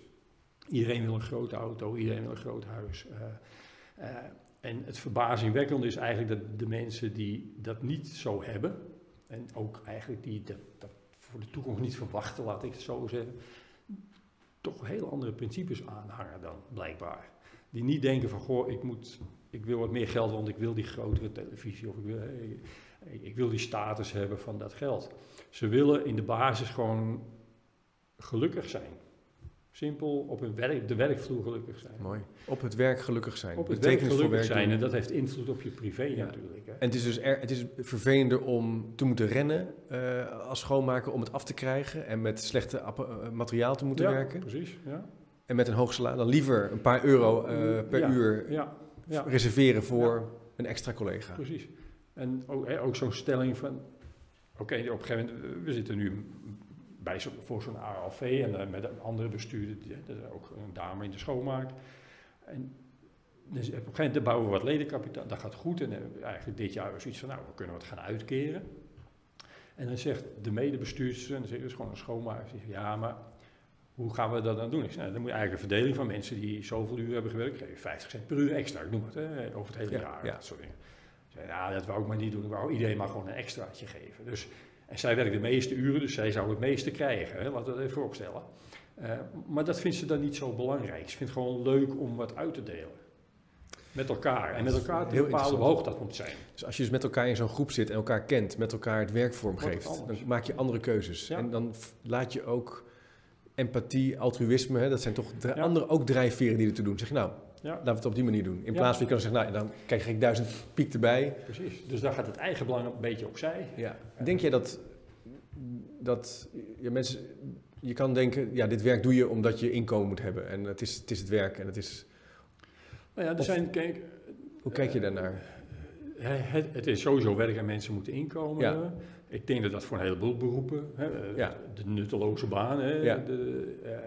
Iedereen wil een grote auto, iedereen wil een groot huis. en het verbazingwekkende is eigenlijk dat de mensen die dat niet zo hebben, en ook eigenlijk die dat, dat voor de toekomst niet verwachten, laat ik het zo zeggen, toch heel andere principes aanhangen dan, blijkbaar. Die niet denken van, goh, ik, moet, ik wil wat meer geld, want ik wil die grotere televisie of ik wil, ik wil die status hebben van dat geld. Ze willen in de basis gewoon gelukkig zijn. Simpel op hun werk, de werkvloer gelukkig zijn. Mooi. Op het werk gelukkig zijn. Op het werk gelukkig zijn en dat heeft invloed op je privé natuurlijk. Hè. En het is dus er, het is vervelender om te moeten rennen uh, als schoonmaker om het af te krijgen en met slechte uh, materiaal te moeten ja, werken. precies. Ja. En met een hoog salaris dan liever een paar euro uh, per ja, uur ja, reserveren voor een extra collega. Precies. En ook, ook zo'n stelling van, oké, okay, op een gegeven moment, we zitten nu bij zo, voor zo'n ALV en uh, met een andere bestuurder, ook een dame in de schoonmaak. En dus op een gegeven moment bouwen we wat ledenkapitaal, dat gaat goed. En uh, eigenlijk dit jaar was iets van, nou, we kunnen wat gaan uitkeren. En dan zegt de medebestuurster, en dan zegt dus gewoon een schoonmaker, zegt, ja, maar hoe gaan we dat dan doen? Ik zeg, nou, dan moet je eigenlijk een verdeling van mensen die zoveel uur hebben gewerkt, geven 50 cent per uur extra, ik noem het, hè, over het hele Ja, jaar, ja. dat soort dingen. Zei, ja, dat wou ik maar niet doen, ik wou iedereen maar gewoon een extraatje geven. Dus, en zij werkt de meeste uren, dus zij zou het meeste krijgen, hè, laten we dat even vooropstellen. Uh, maar dat vindt ze dan niet zo belangrijk. Ze vindt het gewoon leuk om wat uit te delen. Met elkaar. En met elkaar te Heel bepalen hoe hoog dat moet zijn. Dus als je dus met elkaar in zo'n groep zit en elkaar kent, met elkaar het werk vormgeeft, dan maak je andere keuzes. Ja. En dan laat je ook empathie, altruïsme, hè, dat zijn toch Ja. andere ook drijfveren die ertoe doen. Zeg je nou, Ja, laten we het op die manier doen. In Ja. plaats van je kan zeggen, nou, dan krijg ik duizend piek erbij. precies. Dus daar gaat het eigen belang een beetje opzij. Ja. Denk jij dat, dat ja, mensen, je kan denken, ja, dit werk doe je omdat je inkomen moet hebben. En het is het, is het werk en het is, Nou ja, er Of- zijn, kijk, hoe kijk je daarnaar? Hè, Het, het is sowieso werk en mensen moeten inkomen. Ja. Ik denk dat dat voor een heleboel beroepen, hè, eh, Ja. de nutteloze baan, hè, Ja. de, eh, eh,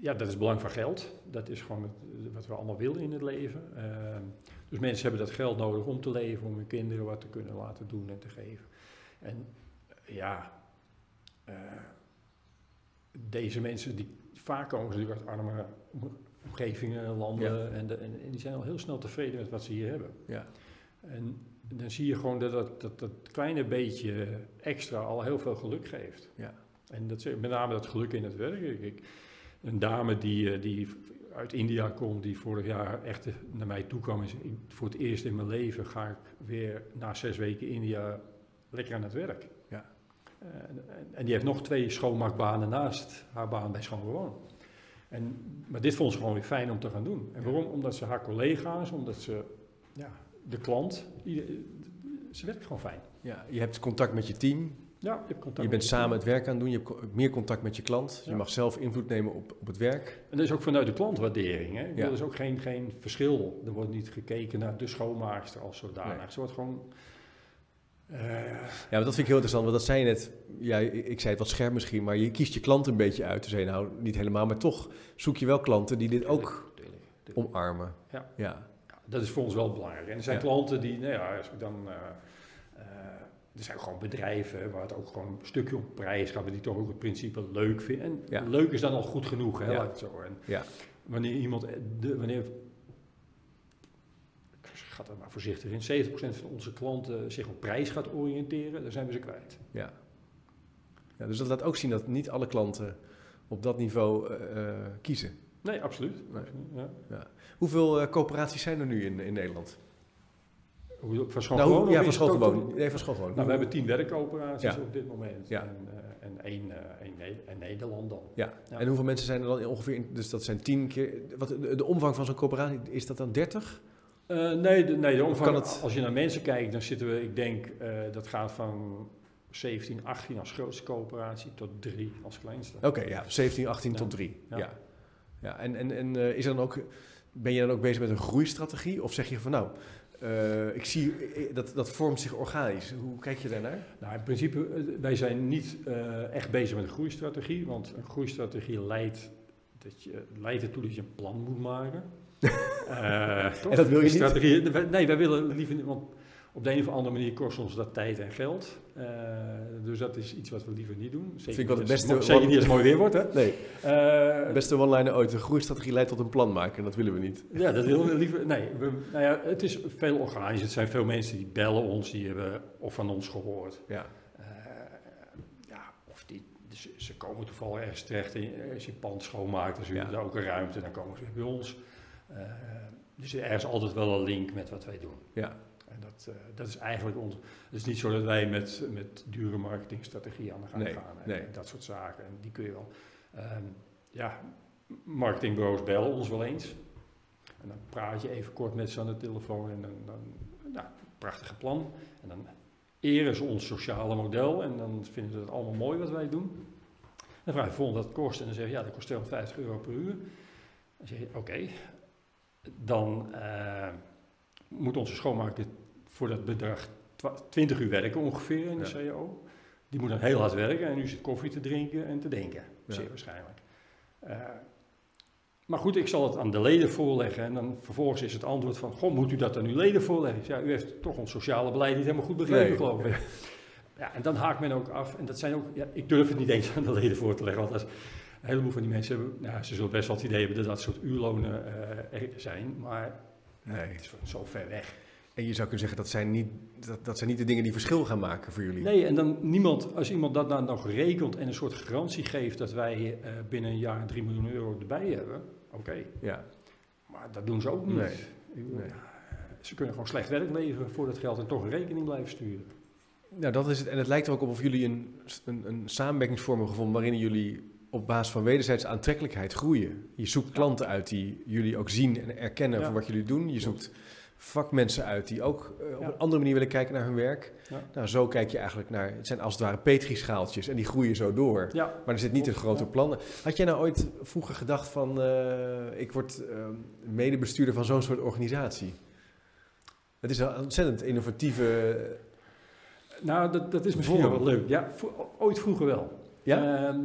ja, dat is belang van geld. Dat is gewoon het- wat we allemaal willen in het leven. Eh, Dus mensen hebben dat geld nodig om te leven, om hun kinderen wat te kunnen laten doen en te geven. En eh, ja, eh, deze mensen, die vaak komen ze natuurlijk uit arme om- omgevingen, landen, en, de- en, en die zijn al heel snel tevreden met wat ze hier hebben. Ja. En dan zie je gewoon dat dat, dat dat kleine beetje extra al heel veel geluk geeft. Ja. En dat, met name dat geluk in het werk. Ik- een dame die, eh, die uit India komt, die vorig jaar echt naar mij toe kwam "Ik- voor het eerst in mijn leven ga ik weer na zes weken India lekker aan het werk. Ja. Eh, en, en- die heeft nog twee schoonmaakbanen naast haar baan bij Schoongewoon. En, maar dit vond ze gewoon weer fijn om te gaan doen. En waarom? Omdat ze haar collega's, omdat ze ja, de klant, ze werkt gewoon fijn. Ja, je hebt contact met je team, Ja, je, hebt contact je bent samen het werk aan het doen, je hebt meer contact met je klant. Je Ja. mag zelf invloed nemen op, op het werk. En dat is ook vanuit de klantwaardering. Hè? Ja. Er is ook geen, geen verschil. Er wordt niet gekeken naar de schoonmaakster als zodanig. Nee. Ze wordt gewoon... eh, Ja, maar dat vind ik heel interessant, want dat zei je net. Ja, ik zei het wat scherp misschien, maar je kiest je klant een beetje uit. Toen zei je nou niet helemaal, maar toch zoek je wel klanten die dit ook tuurlijk, tuurlijk. omarmen. Ja. ja. Ja, dat is voor ons wel belangrijk. En er zijn Ja. klanten die, nou ja, als ik dan... eh, eh, er zijn gewoon bedrijven waar het ook gewoon een stukje om prijs gaat, maar die toch ook het principe leuk vinden. En Ja. leuk is dan al goed genoeg, hè, Ja. zo. En Ja. Wanneer iemand, eh, de, wanneer, ik ga er maar voorzichtig in, 70% van onze klanten zich op prijs gaat oriënteren, dan zijn we ze kwijt. Ja. ja. Dus dat laat ook zien dat niet alle klanten op dat niveau eh, eh, kiezen. Nee, absoluut. Nee. Absoluut, Ja. Hoeveel coöperaties zijn er nu in, in Nederland? Hoe, van schoon Nou, gewoon? ja, van schoongewoon. een- Nee, van. Nou, we hebben tien werkcoöperaties op dit moment. Ja. En, eh, en één, eh, Ne- en Nederland dan. Ja. En hoeveel mensen zijn er dan ongeveer? In, dus dat zijn tien keer. Wat, de, de omvang van zo'n coöperatie, is dat dan 30? Eh, nee, de, nee de omvang, het- als je naar mensen kijkt, dan zitten we, ik denk, eh, dat gaat van 17, 18 als grootste coöperatie tot 3 als kleinste. Oké, ja, 17, 18 Ja. tot 3. Ja. Ja. ja. en en, en eh, is er dan ook, ben je dan ook bezig met een groeistrategie? Of zeg je van nou, eh, ik zie eh, dat dat vormt zich organisch. Hoe kijk je daarnaar? Nou, in principe, eh, wij zijn niet eh, echt bezig met een groeistrategie, want een groeistrategie leidt, dat je, leidt ertoe dat je een plan moet maken. Eh, toch? En dat wil je niet? nee, wij willen liever niet, want op de een of andere manier kost ons dat tijd en geld. Eh, dus dat is iets wat we liever niet doen. Zeker, Vind ik wel niet het als beste mo- zeker one- niet als het mooi weer wordt, hè. Nee, Eh, beste one-liner ooit. Een groeistrategie leidt tot een plan maken. En dat willen we niet. Ja, dat willen we liever. Nee, we, nou ja, het is veel organisch. Het zijn veel mensen die bellen ons, die hebben of van ons gehoord. Ja, Eh, ja, of die, dus ze komen toevallig ergens terecht. In, als je pand schoonmaakt, dan Ja. we daar ook een ruimte, dan komen ze bij ons. Dus er is altijd wel een link met wat wij doen. ja, En dat, eh, dat is eigenlijk ons. Het is niet zo dat wij met, met dure marketingstrategieën aan de gang Nee, gaan. En, nee. dat soort zaken. En die kun je wel. Ehm, ja, marketingbureaus bellen ons wel eens. En dan praat je even kort met ze aan de telefoon. En dan, dan nou, prachtige plan. En dan eren ze ons sociale model. En dan vinden ze het allemaal mooi wat wij doen. Dan vraag je volgende het kost. En dan zeg je, ja, dat kost 250 euro per uur. Dan zeg je, oké. Dan eh, moet onze schoonmaker voor dat bedrag twa- 20 uur werken ongeveer in de. CAO. Die moet dan heel hard werken en nu zit koffie te drinken en te denken, zeer waarschijnlijk. Eh, maar goed, ik zal het aan de leden voorleggen en dan vervolgens is het antwoord van, goh, moet u dat aan uw leden voorleggen? Ja, u heeft toch ons sociale beleid niet helemaal goed begrepen, Nee. geloof ik. Ja, en dan haakt men ook af. En dat zijn ook, ja, ik durf het niet eens aan de leden voor te leggen, want is, een heleboel van die mensen hebben, nou, ze zullen best wel het idee hebben dat dat soort uurlonen eh, er zijn, maar nee. het is zo ver weg. En je zou kunnen zeggen, dat zijn, niet, dat, dat zijn niet de dingen die verschil gaan maken voor jullie. Nee, en dan niemand, als iemand dat dan nog rekent en een soort garantie geeft dat wij eh, binnen een jaar 3 miljoen euro erbij hebben, oké. Ja, Maar dat doen ze ook niet. Nee, ja, ze kunnen gewoon slecht werk leveren voor dat geld en toch een rekening blijven sturen. nou dat is het. En het lijkt er ook op of jullie een, een, een samenwerkingsvorm hebben gevonden waarin jullie op basis van wederzijdse aantrekkelijkheid groeien. Je zoekt klanten uit die jullie ook zien en erkennen voor wat jullie doen. Je zoekt vakmensen uit die ook eh, op een andere manier willen kijken naar hun werk. Nou, zo kijk je eigenlijk naar, het zijn als het ware petrischaaltjes en die groeien zo door. Maar er zit niet een grote plannen. Had jij nou ooit vroeger gedacht van, eh, ik word eh, medebestuurder van zo'n soort organisatie? Het is een ontzettend innovatieve... nou dat, dat is misschien wel leuk. Ja, ooit vroeger wel. Ja? Ehm, eh,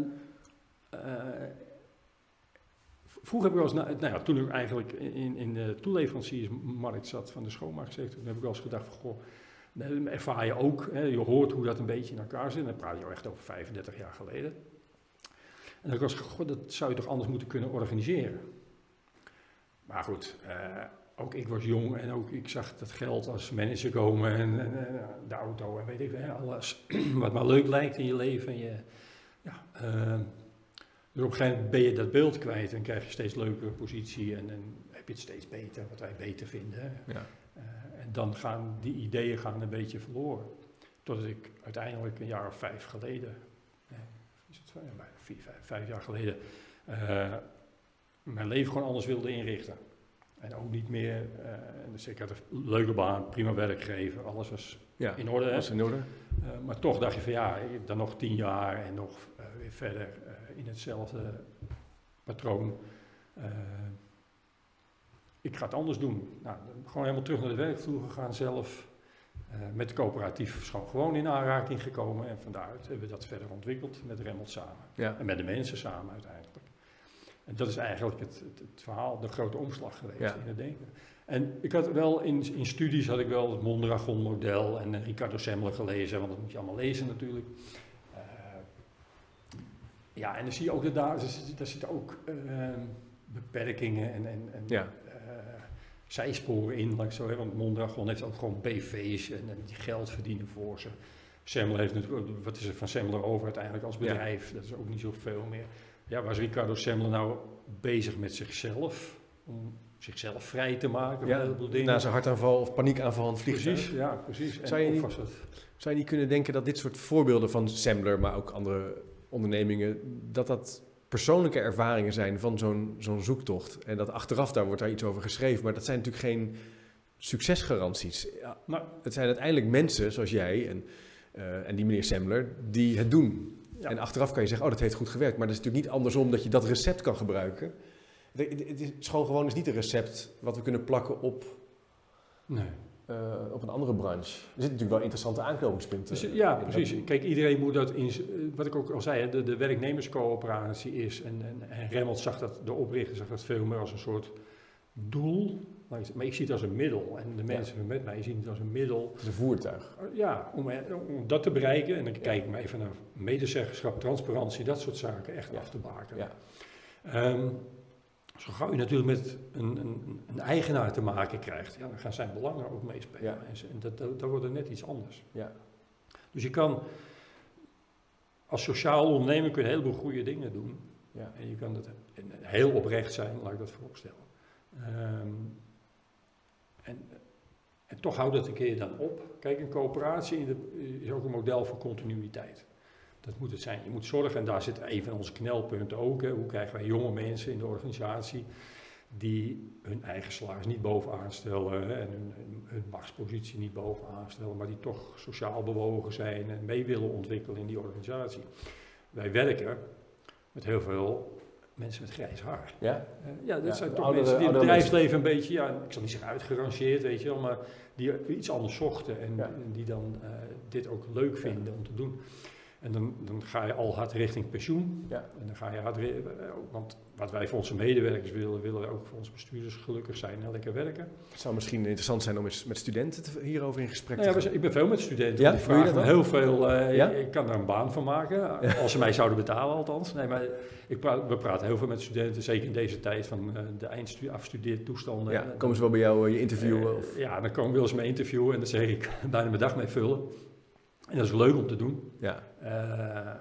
vroeger heb ik wel eens, nou ja, toen ik eigenlijk in, in de toeleveranciersmarkt zat van de schoonmaaksector, toen heb ik wel eens gedacht van, goh, dan ervaar je ook, hè, je hoort hoe dat een beetje in elkaar zit, en dan praat je al echt over 35 jaar geleden. En dan gedacht, goh, dat zou je toch anders moeten kunnen organiseren. Maar goed, eh, ook ik was jong en ook ik zag dat geld als manager komen en, en, de auto en weet ik alles wat maar leuk lijkt in je leven. En je, ja, eh, dus op een gegeven moment ben je dat beeld kwijt en krijg je steeds leukere positie en, en heb je het steeds beter, wat wij beter vinden. Ja. Eh, en dan gaan die ideeën gaan een beetje verloren. Totdat ik uiteindelijk een jaar of vijf geleden, nee, is het vijf, bijna vier, vijf, vijf jaar geleden, eh, mijn leven gewoon anders wilde inrichten. En ook niet meer, eh, dus ik had een leuke baan, prima werkgever, alles was Ja, in orde. was in orde. Eh, maar toch dacht je van ja, dan nog tien jaar en nog eh, weer verder eh, in hetzelfde patroon. Eh, ik ga het anders doen. Nou, gewoon helemaal terug naar de werkvloer gegaan zelf. eh, met de coöperatief schoon gewoon in aanraking gekomen. En van daaruit hebben we dat verder ontwikkeld met Remmelt samen. Ja. En met de mensen samen uiteindelijk. En dat is eigenlijk het, het, het verhaal, de grote omslag geweest Ja. in het denken. En ik had wel in, in studies had ik wel het Mondragon model en eh, Ricardo Semler gelezen, want dat moet je allemaal lezen natuurlijk. Ja, en dan zie je ook dat daar, daar zit- daar zitten ook eh, beperkingen en, en, en Ja. eh, zijsporen in, ik zo hebben. Want Mondragon heeft ook gewoon BV's en, en die geld verdienen voor ze. Semler heeft natuurlijk, wat is er van Semler over uiteindelijk als Ja. bedrijf? Dat is ook niet zoveel meer. Ja, was Ricardo Semler nou bezig met zichzelf? Om zichzelf vrij te maken van Ja, heleboel dingen? Na zijn hartaanval of paniekaanval aan het vliegtuig. Precies, ja, precies. En Zou je niet- Zou je niet kunnen denken dat dit soort voorbeelden van Sembler, maar ook andere ondernemingen, dat dat persoonlijke ervaringen zijn van zo'n zo'n zoektocht? En dat achteraf daar wordt daar iets over geschreven, maar dat zijn natuurlijk geen succesgaranties. Ja, Nou, het zijn uiteindelijk mensen zoals jij en, eh, en die meneer Sembler die het doen. ja. En achteraf kan je zeggen, oh dat heeft goed gewerkt, maar dat is natuurlijk niet andersom dat je dat recept kan gebruiken. Het het is schoon gewoon is niet een recept wat we kunnen plakken op, nee. Eh, op een andere branche. Er zitten natuurlijk wel interessante aanknopingspunten. Dus, ja, precies. Kijk, iedereen moet dat in, eh, wat ik ook al zei, de, de werknemerscoöperatie is, en, en, en Remmelt zag dat, de oprichter zag dat veel meer als een soort doel, maar ik, maar ik zie het als een middel. En de mensen met mij zien het als een middel, Het is een voertuig. eh, ja, om, om dat te bereiken. En dan kijk ik maar even naar medezeggenschap, transparantie, dat soort zaken echt Ja. af te bakenen. Ja. Zo gauw je natuurlijk met een, een, een eigenaar te maken krijgt, ja, dan gaan zijn belangen ook meespelen. Ja. En dat, dat, dat wordt er net iets anders. Ja. Dus je kan als sociaal ondernemer kun je een heleboel goede dingen doen. Ja. En je kan dat heel oprecht zijn, laat ik dat vooropstellen. Ehm, en, en toch houdt het een keer dan op. Kijk, een coöperatie is ook een model voor continuïteit. Dat moet het zijn. Je moet zorgen, en daar zit een van onze knelpunten ook. Hè, hoe krijgen wij jonge mensen in de organisatie die hun eigen salaris niet bovenaan stellen hè, en hun, hun, machtspositie niet bovenaan stellen, maar die toch sociaal bewogen zijn en mee willen ontwikkelen in die organisatie. Wij werken met heel veel mensen met grijs haar. Ja? Eh, ja, dat Ja, zijn toch oudere- mensen die het bedrijfsleven een beetje, ja, ik zal niet zeggen uitgerangeerd, weet je wel, maar die iets anders zochten en, Ja. en die dan eh, dit ook leuk vinden om te doen. En dan, dan ga je al hard richting pensioen. Ja. En dan ga je hard, eh, want wat wij voor onze medewerkers willen, willen wij ook voor onze bestuurders gelukkig zijn en lekker werken. Het zou misschien interessant zijn om eens met studenten te- hierover in gesprek Nou ja, te we gaan. ik ben veel met studenten. Ja, dat me heel veel. eh, Ja? Ik kan daar een baan van maken. Als ze mij zouden betalen, althans. Nee, maar ik praat, we praten heel veel met studenten. Zeker in deze tijd van eh, de eindstu afstudeertoestanden. Ja, En- komen ze wel bij jou je interviewen? of? ja, dan komen willen ze me interviewen en dan zeg ik bijna mijn dag mee vullen. En dat is leuk om te doen. Ja, Eh,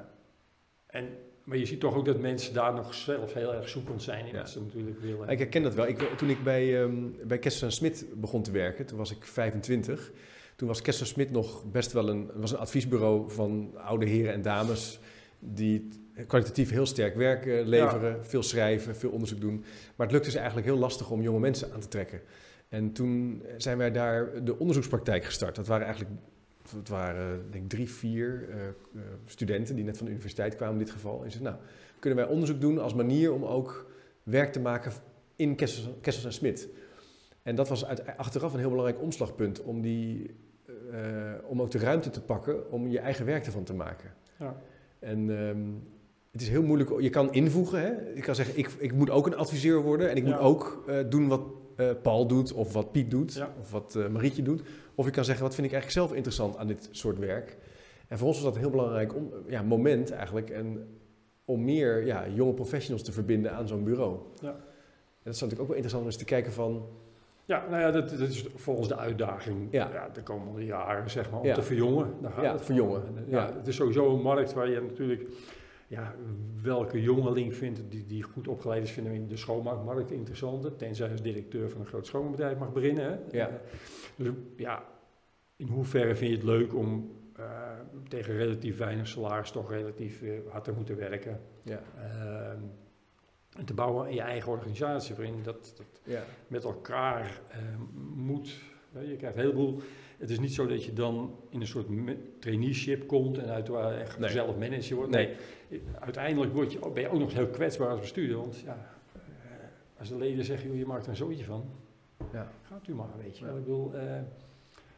en, maar je ziet toch ook dat mensen daar nog zelf heel erg zoekend zijn in Ja. wat ze natuurlijk willen. ik herken dat wel. Ik, toen ik bij, ehm bij Kessler Smit begon te werken, toen was ik 25. Toen was Kessler Smit nog best wel een, was een adviesbureau van oude heren en dames die kwalitatief heel sterk werk leveren, veel schrijven, veel onderzoek doen. Maar het lukte ze eigenlijk heel lastig om jonge mensen aan te trekken. En toen zijn wij daar de onderzoekspraktijk gestart. Dat waren eigenlijk het waren, denk ik, drie, vier eh, eh, studenten die net van de universiteit kwamen in dit geval. En ze nou, kunnen wij onderzoek doen als manier om ook werk te maken in Kessels, Kessels en Smit. En dat was uit, achteraf een heel belangrijk omslagpunt om, die, eh, om ook de ruimte te pakken om je eigen werk ervan te maken. Ja. En ehm, het is heel moeilijk. Je kan invoegen. Hè? Je kan zeggen, ik, ik moet ook een adviseur worden. En ik Ja. moet ook doen wat eh, Paul doet. Of wat Piet doet. Ja. Of wat eh, Marietje doet. Of je kan zeggen, wat vind ik eigenlijk zelf interessant aan dit soort werk. En voor ons was dat een heel belangrijk om, ja, moment eigenlijk. En om meer ja, jonge professionals te verbinden aan zo'n bureau. Ja. En dat is natuurlijk ook wel interessant om eens te kijken van... Ja, nou ja, dat, dat is volgens de uitdaging Ja. de komende jaren, zeg maar, om te verjongen. Daar gaat Ja, het verjongen. ja. Het is sowieso een markt waar je natuurlijk, ja, welke jongeling vindt die, die goed opgeleid is, vinden we in de schoonmaakmarkt interessanter. Tenzij als directeur van een groot schoonmaakbedrijf mag beginnen. Hè. Ja. Dus ja, in hoeverre vind je het leuk om eh, tegen relatief weinig salaris toch relatief eh, hard te moeten werken. Ja, Ehm, en te bouwen in je eigen organisatie, waarin dat, dat ja, met elkaar eh, moet. Je krijgt een heleboel. Het is niet zo dat je dan in een soort traineeship komt en uit waar echt Nee. zelf manager wordt. Nee. Nee. Uiteindelijk word je, ook- ben je ook nog heel kwetsbaar als bestuurder. Want ja, eh, als de leden zeggen, joh, je maakt er een zootje van, ja. gaat u maar, weet je. Ja. wel. Ik bedoel, eh,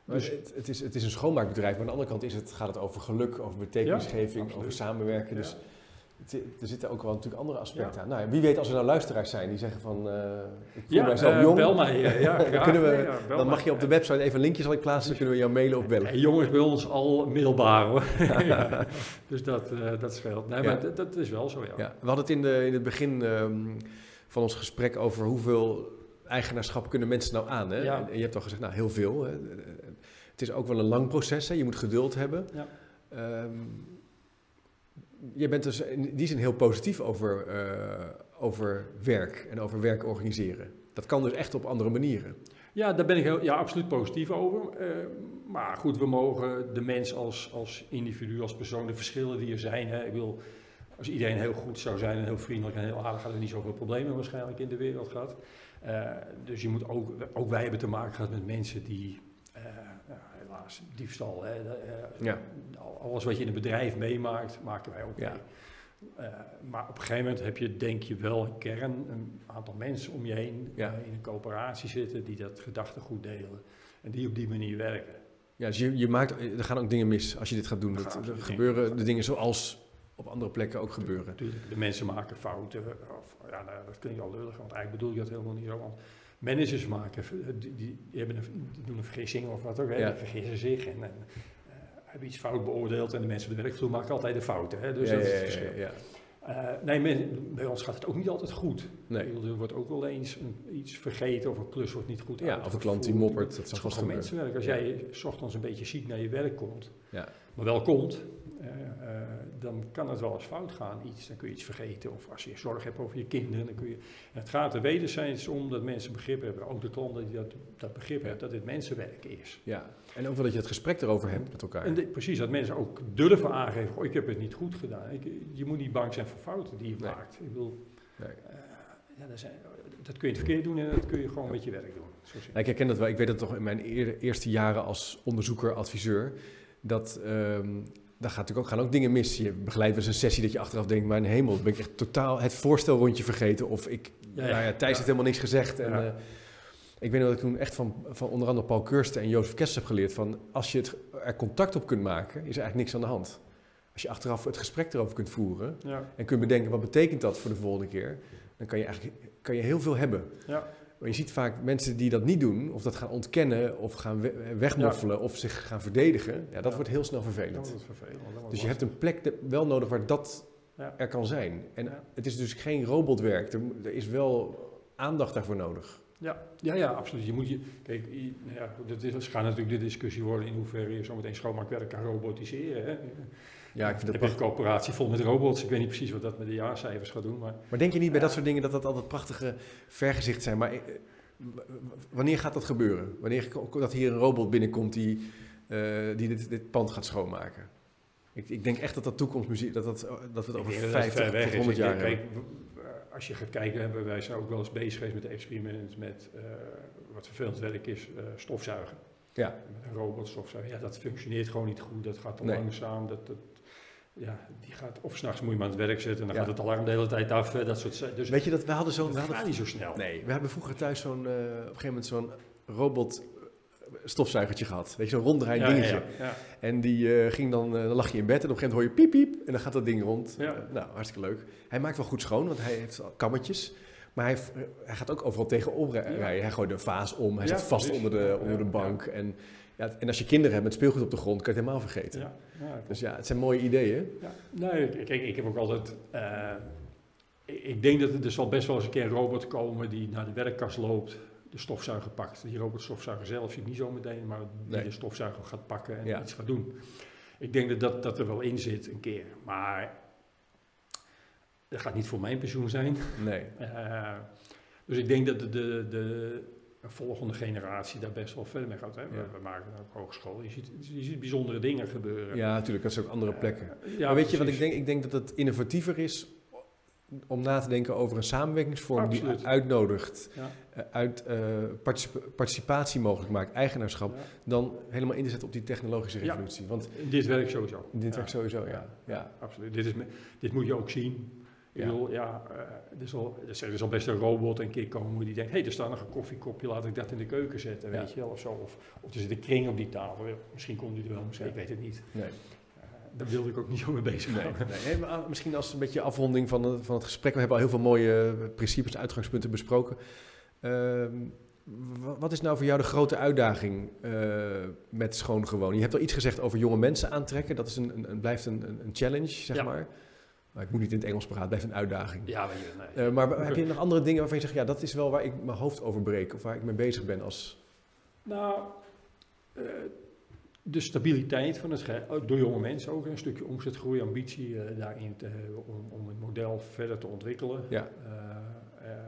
Dus- het, het, is, het is een schoonmaakbedrijf, maar aan de andere kant is het, gaat het over geluk, over betekenisgeving, over samenwerken. Dus er zitten ook wel natuurlijk andere aspecten aan. Nou, wie weet als er nou luisteraars zijn die zeggen van, eh ik voel ja, mijzelf eh, jong. bel mij. eh, ja, Dan kunnen we- dan mij. mag je op de website even een linkje zal ik plaatsen, dan kunnen we jou mailen of bellen. Jongens bij ons al middelbaar hoor. Dus dat, dat scheelt. Nee, maar dat, is wel zo, ja. Ja, we hadden het in, de, in het begin ehm, van ons gesprek over hoeveel eigenaarschap kunnen mensen nou aan. Hè? Ja. En, en je hebt al gezegd, nou heel veel. Hè? Het is ook wel een lang proces, hè? je moet geduld hebben. Ja. Ehm, je bent dus in die zin heel positief over, eh, over werk en over werk organiseren. Dat kan dus echt op andere manieren. Ja, daar ben ik heel, ja, absoluut positief over. Eh, maar goed, we mogen de mens als, als individu, als persoon, de verschillen die er zijn. Hè, ik wil, als iedereen heel goed zou zijn en heel vriendelijk en heel aardig, hadden we niet zoveel problemen waarschijnlijk in de wereld gehad. Eh, dus je moet ook, ook wij hebben te maken gehad met mensen die, ja, diefstal, hè, eh, Ja. al- alles wat je in een bedrijf meemaakt, maken wij ook Ja. mee. Eh, maar op een gegeven moment heb je, denk je, wel een kern, een aantal mensen om je heen Ja. eh, in een coöperatie zitten die dat gedachtegoed delen en die op die manier werken. Ja, dus je, je maakt, er gaan ook dingen mis als je dit gaat doen. Er Dat, er gebeuren de dingen zoals op andere plekken ook gebeuren. De mensen maken fouten. Of, ja, nou, dat klinkt al lullig, want eigenlijk bedoel je dat helemaal niet zo. Want managers maken, die, die, die hebben een, die doen een vergissing of wat ook, hè, Ja. die vergissen zich en, en eh, hebben iets fout beoordeeld en de mensen op de werkvloer maken altijd de fouten. Hè, dus Ja, dat is het verschil. ja. Eh, nee, men- bij ons gaat het ook niet altijd goed. Nee. Bedoel, Er wordt ook wel eens een- iets vergeten of een klus wordt niet goed Ja, of een klant die moppert, dat is gewoon mensenwerk. Als jij s ochtends een beetje ziek naar je werk komt, Ja. maar wel komt, eh, eh, dan kan het wel eens fout gaan. Iets, dan kun je iets vergeten. Of als je zorg hebt over je kinderen, dan kun je... Het gaat er wederzijds om dat mensen begrip hebben, ook de klanten die dat, dat begrip hebben, dat dit mensenwerk is. Ja, en ook wel dat je het gesprek erover hebt met elkaar. En de- precies, dat mensen ook durven aangeven, "Goh, ik heb het niet goed gedaan. Ik, je moet niet bang zijn voor fouten die je Nee. maakt. Ik bedoel, Nee. eh, ja, dat, zijn, dat kun je het verkeerd doen en dat kun je gewoon met je werk doen. Nou, ik herken dat wel. Ik weet dat toch in mijn eer- eerste jaren als onderzoeker, adviseur, dat ehm daar gaat natuurlijk ook, gaan ook dingen mis. Je begeleidt wel eens een sessie dat je achteraf denkt, mijn hemel, ben ik echt totaal het voorstelrondje vergeten. Of ik, Ja, nou ja. ja, Thijs Ja. heeft helemaal niks gezegd. En, Ja. eh, ik weet nog dat ik toen echt van, van onder andere Paul Keursten en Jozef Kessels heb geleerd van, als je het, er contact op kunt maken, is er eigenlijk niks aan de hand. Als je achteraf het gesprek erover kunt voeren Ja, en kunt bedenken, wat betekent dat voor de volgende keer, dan kan je eigenlijk kan je heel veel hebben. ja. Maar je ziet vaak mensen die dat niet doen, of dat gaan ontkennen, of gaan we- wegmoffelen, of zich gaan verdedigen. Ja, dat Ja. wordt heel snel vervelend. vervelend. dat wordt Dus je hebt een plek wel nodig waar dat Ja. er kan zijn. En het is dus geen robotwerk. Er, er is wel aandacht daarvoor nodig. Ja, ja, ja, absoluut. Je moet je, kijk, je- nou ja, dat is, het gaat natuurlijk de discussie worden in hoeverre je zometeen schoonmaakwerk kan robotiseren. Hè. Ja, ik vind dat heb een coöperatie vol met robots. Ik weet niet precies wat dat met de jaarcijfers gaat doen, maar Maar denk je niet bij dat soort dingen dat dat altijd prachtige vergezicht zijn? Maar eh, wanneer gaat dat gebeuren? Wanneer dat hier een robot binnenkomt die, eh, die dit, dit pand gaat schoonmaken? Ik, ik denk echt dat dat toekomstmuziek, dat, dat, dat we het over ik denk dat dat 50 ver weg tot is. 100 Ik jaar denk, hebben. kijk, als je gaat kijken, hebben wij zijn ook wel eens bezig geweest met de experiment met eh, wat vervelend werk is, eh, stofzuigen. Ja. Met een. Ja, dat functioneert gewoon niet goed. Dat gaat te Nee. langzaam. Dat, dat, ja, die gaat, of s'nachts moet je aan het werk zetten en dan Ja. gaat het alarm de hele tijd af. eh, Dat soort, dus Weet je dat we hadden zo'n... dat gaat niet zo snel. Nee, we hebben vroeger thuis zo'n, eh, op een gegeven moment zo'n robot stofzuigertje gehad. Weet je, zo'n ronddraaiend Ja, dingetje. ja, ja. En die eh, ging dan, eh, dan lag je in bed en op een gegeven moment hoor je piep piep en dan gaat dat ding rond. Eh, nou, hartstikke leuk. Hij maakt wel goed schoon, want hij heeft kammetjes. Maar hij, hij gaat ook overal tegenop rijden. Hij gooit een vaas om, hij zit vast precies. onder de, onder de bank. En, ja, en als je kinderen hebt met speelgoed op de grond, kan je het helemaal vergeten. Ja, ja, Dus ja, het zijn mooie ideeën. Ja, nee, kijk, ik heb ook altijd. eh, ik- denk dat er, er zal best wel eens een keer een robot komen die naar de werkkast loopt, de stofzuiger pakt. Die robotstofzuiger zelf ik niet zo meteen, maar die Nee. de stofzuiger gaat pakken en iets gaat doen. Ik denk dat, dat dat er wel in zit een keer. Maar dat gaat niet voor mijn pensioen zijn. Nee. Eh, dus ik denk dat de, de, de volgende generatie daar best wel verder mee gaat. Hè? We, Ja. we maken ook hogeschool. Je ziet, je ziet bijzondere dingen gebeuren. Ja, natuurlijk, dat is ook andere plekken. Eh, ja, maar weet je wat ik denk? Ik denk dat het innovatiever is om na te denken over een samenwerkingsvorm Absoluut. die uitnodigt, Ja. eh, uit, particip- participatie mogelijk maakt, eigenaarschap, Ja. dan helemaal in te zetten op die technologische revolutie. Want Dit werkt sowieso. dit werkt sowieso, ja. ja. Absoluut. Dit, is, dit moet je ook zien. Ik Ja. bedoel, ja, eh, er, zal, er zal- zal best een robot een keer komen die denkt, hé, er staat nog een koffiekopje, laat ik dat in de keuken zetten, weet je wel, of zo. Of, of er zit een kring op die tafel. Misschien komt die er wel, misschien, ik weet het niet. Nee. Eh, daar wilde ik ook niet zo mee bezig Nee, nee. Hey, maar, ah, misschien als een beetje afronding van, het- van het gesprek. We hebben al heel veel mooie eh, principes en uitgangspunten besproken. Ehm, wa- wat is nou voor jou de grote uitdaging met schoon gewoon? Je hebt al iets gezegd over jonge mensen aantrekken. Dat is een, een, een- blijft een, een, een challenge, zeg Ja. maar. Maar ik moet niet in het Engels praten, het blijft een uitdaging. Ja, weet je, nee. Eh, maar heb je nog andere dingen waarvan je zegt, ja, dat is wel waar ik mijn hoofd over breek of waar ik mee bezig ben als... Nou, eh, de stabiliteit van het ook door jonge mensen ook, een stukje omzetgroei, ambitie eh, daarin te hebben om, om het model verder te ontwikkelen. Ja. Eh, eh,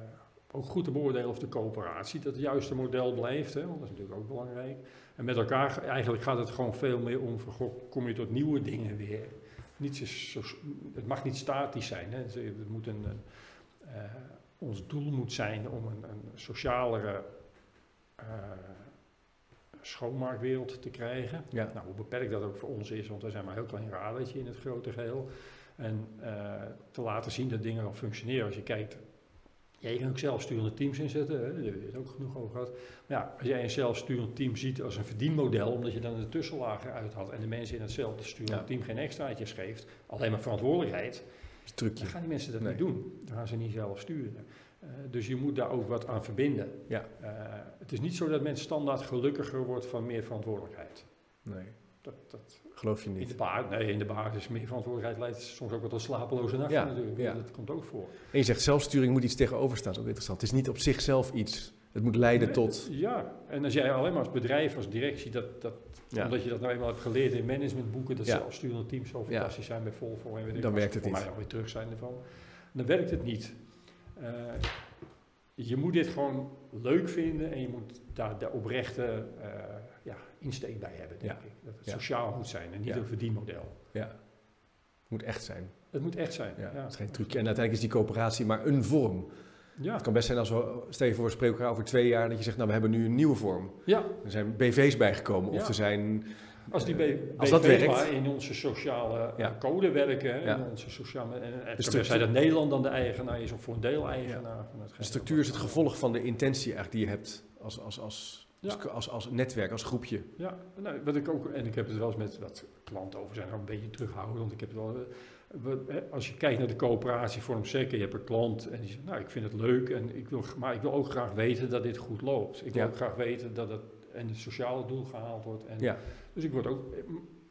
ook goed te beoordelen of de coöperatie dat het juiste model blijft, hè, want dat is natuurlijk ook belangrijk. En met elkaar, eigenlijk gaat het gewoon veel meer om, van, goh, kom je tot nieuwe dingen weer. Zo, zo- het mag niet statisch zijn. Hè. Het moet een, eh, ons doel moet zijn om een, een socialere eh, schoonmaakwereld te krijgen. Ja. Nou, hoe beperkt dat ook voor ons is, want wij zijn maar een heel klein radertje in het grote geheel. En eh, te laten zien dat dingen al functioneren. Als je kijkt, ja, je kan ook zelfsturende teams inzetten, hè, daar hebben we het ook genoeg over gehad. Maar ja, als jij een zelfsturend team ziet als een verdienmodel, omdat je dan de tussenlagen uit had en de mensen in hetzelfde sturende Ja. team geen extraatjes geeft, alleen maar verantwoordelijkheid, trucje. dan gaan die mensen dat Nee. niet doen. Dan gaan ze niet zelf sturen. Eh, dus je moet daar ook wat aan verbinden. Ja. Eh, het is niet zo dat mensen standaard gelukkiger wordt van meer verantwoordelijkheid. Nee, Dat, dat, geloof je in, de niet. basis, nee, in de basis meer verantwoordelijkheid leidt soms ook wel tot slapeloze nachten Ja, natuurlijk. ja. Dat komt ook voor. En je zegt zelfsturing moet iets tegenover staan, dat is ook interessant. Het is niet op zichzelf iets. Het moet leiden Nee, tot... Ja, en als jij alleen maar als bedrijf, als directie, dat, dat, Ja. omdat je dat nou eenmaal hebt geleerd in managementboeken, dat zelfsturende teams zo fantastisch zijn bij Volvo en weet ik Dan wat, werkt het voor niet. mij alweer terug zijn ervan. Dan werkt het niet. Eh, je moet dit gewoon leuk vinden en je moet daar de oprechte eh, insteek bij hebben, denk Ja. ik. Dat het sociaal moet zijn en niet een verdienmodel. Ja, het moet echt zijn. Het moet echt zijn. Ja, Het is geen trucje. En uiteindelijk is die coöperatie maar een vorm. Ja. Het kan best zijn als we, stel je voor, we spreken elkaar over twee jaar, dat je zegt, nou, we hebben nu een nieuwe vorm. ja, Er zijn BV's bijgekomen, of er zijn... als die eh, B- als dat BV's werkt. maar in onze sociale eh, Ja. code werken, Ja. in onze sociale, en, en het kan zijn dat Nederland dan de eigenaar is of voor een deel eigenaar van De structuur is het gevolg van de intentie eigenlijk die je hebt als, als, als, Ja. als, als, als netwerk, als groepje. Ja, nou, wat ik ook, en ik heb het wel eens met wat klanten over, zijn ook een beetje terughouden, want ik heb het wel, eh, als je kijkt naar de coöperatievorm zeker, je hebt een klant en die zegt, nou ik vind het leuk, en ik wil, maar ik wil ook graag weten dat dit goed loopt. Ik wil Ja. ook graag weten dat het, en het sociale doel gehaald wordt. En, Ja, Dus ik word ook, eh,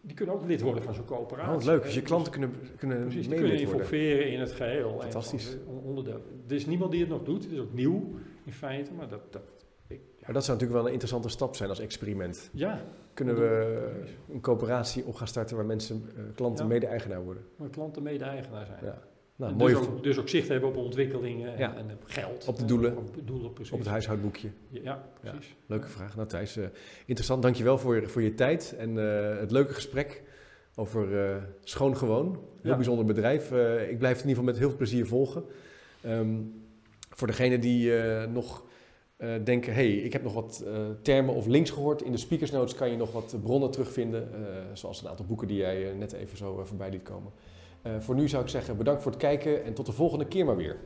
die kunnen ook lid worden van zo'n coöperatie. oh, leuk. hè. Dus je klanten kunnen, kunnen Precies, die kunnen involveren in het geheel. en Fantastisch. van, eh, onderdeel. Er is niemand die het nog doet, het is ook nieuw in feite, maar dat, dat. Maar dat zou natuurlijk wel een interessante stap zijn als experiment. ja, Kunnen we een coöperatie op gaan starten waar mensen, eh, klanten Ja. mede-eigenaar worden? maar klanten mede-eigenaar zijn. Ja. Nou, dus, ook, dus ook zicht hebben op ontwikkelingen en, Ja. en op geld. Op de doelen. Op de doelen, precies. op het huishoudboekje. Ja, precies. Leuke vraag. Nou Thijs, eh, interessant. Dankjewel voor, je- voor je tijd en eh, het leuke gesprek over Schoon Gewoon. Heel Ja. bijzonder bedrijf. Ik blijf het in ieder geval met heel veel plezier volgen. Ehm, voor degenen die nog eh, denken, hey, ik heb nog wat eh, termen of links gehoord. In de speakers notes kan je nog wat bronnen terugvinden. eh, zoals een aantal boeken die jij net even zo voorbij liet komen. Voor nu zou ik zeggen bedankt voor het kijken en tot de volgende keer maar weer.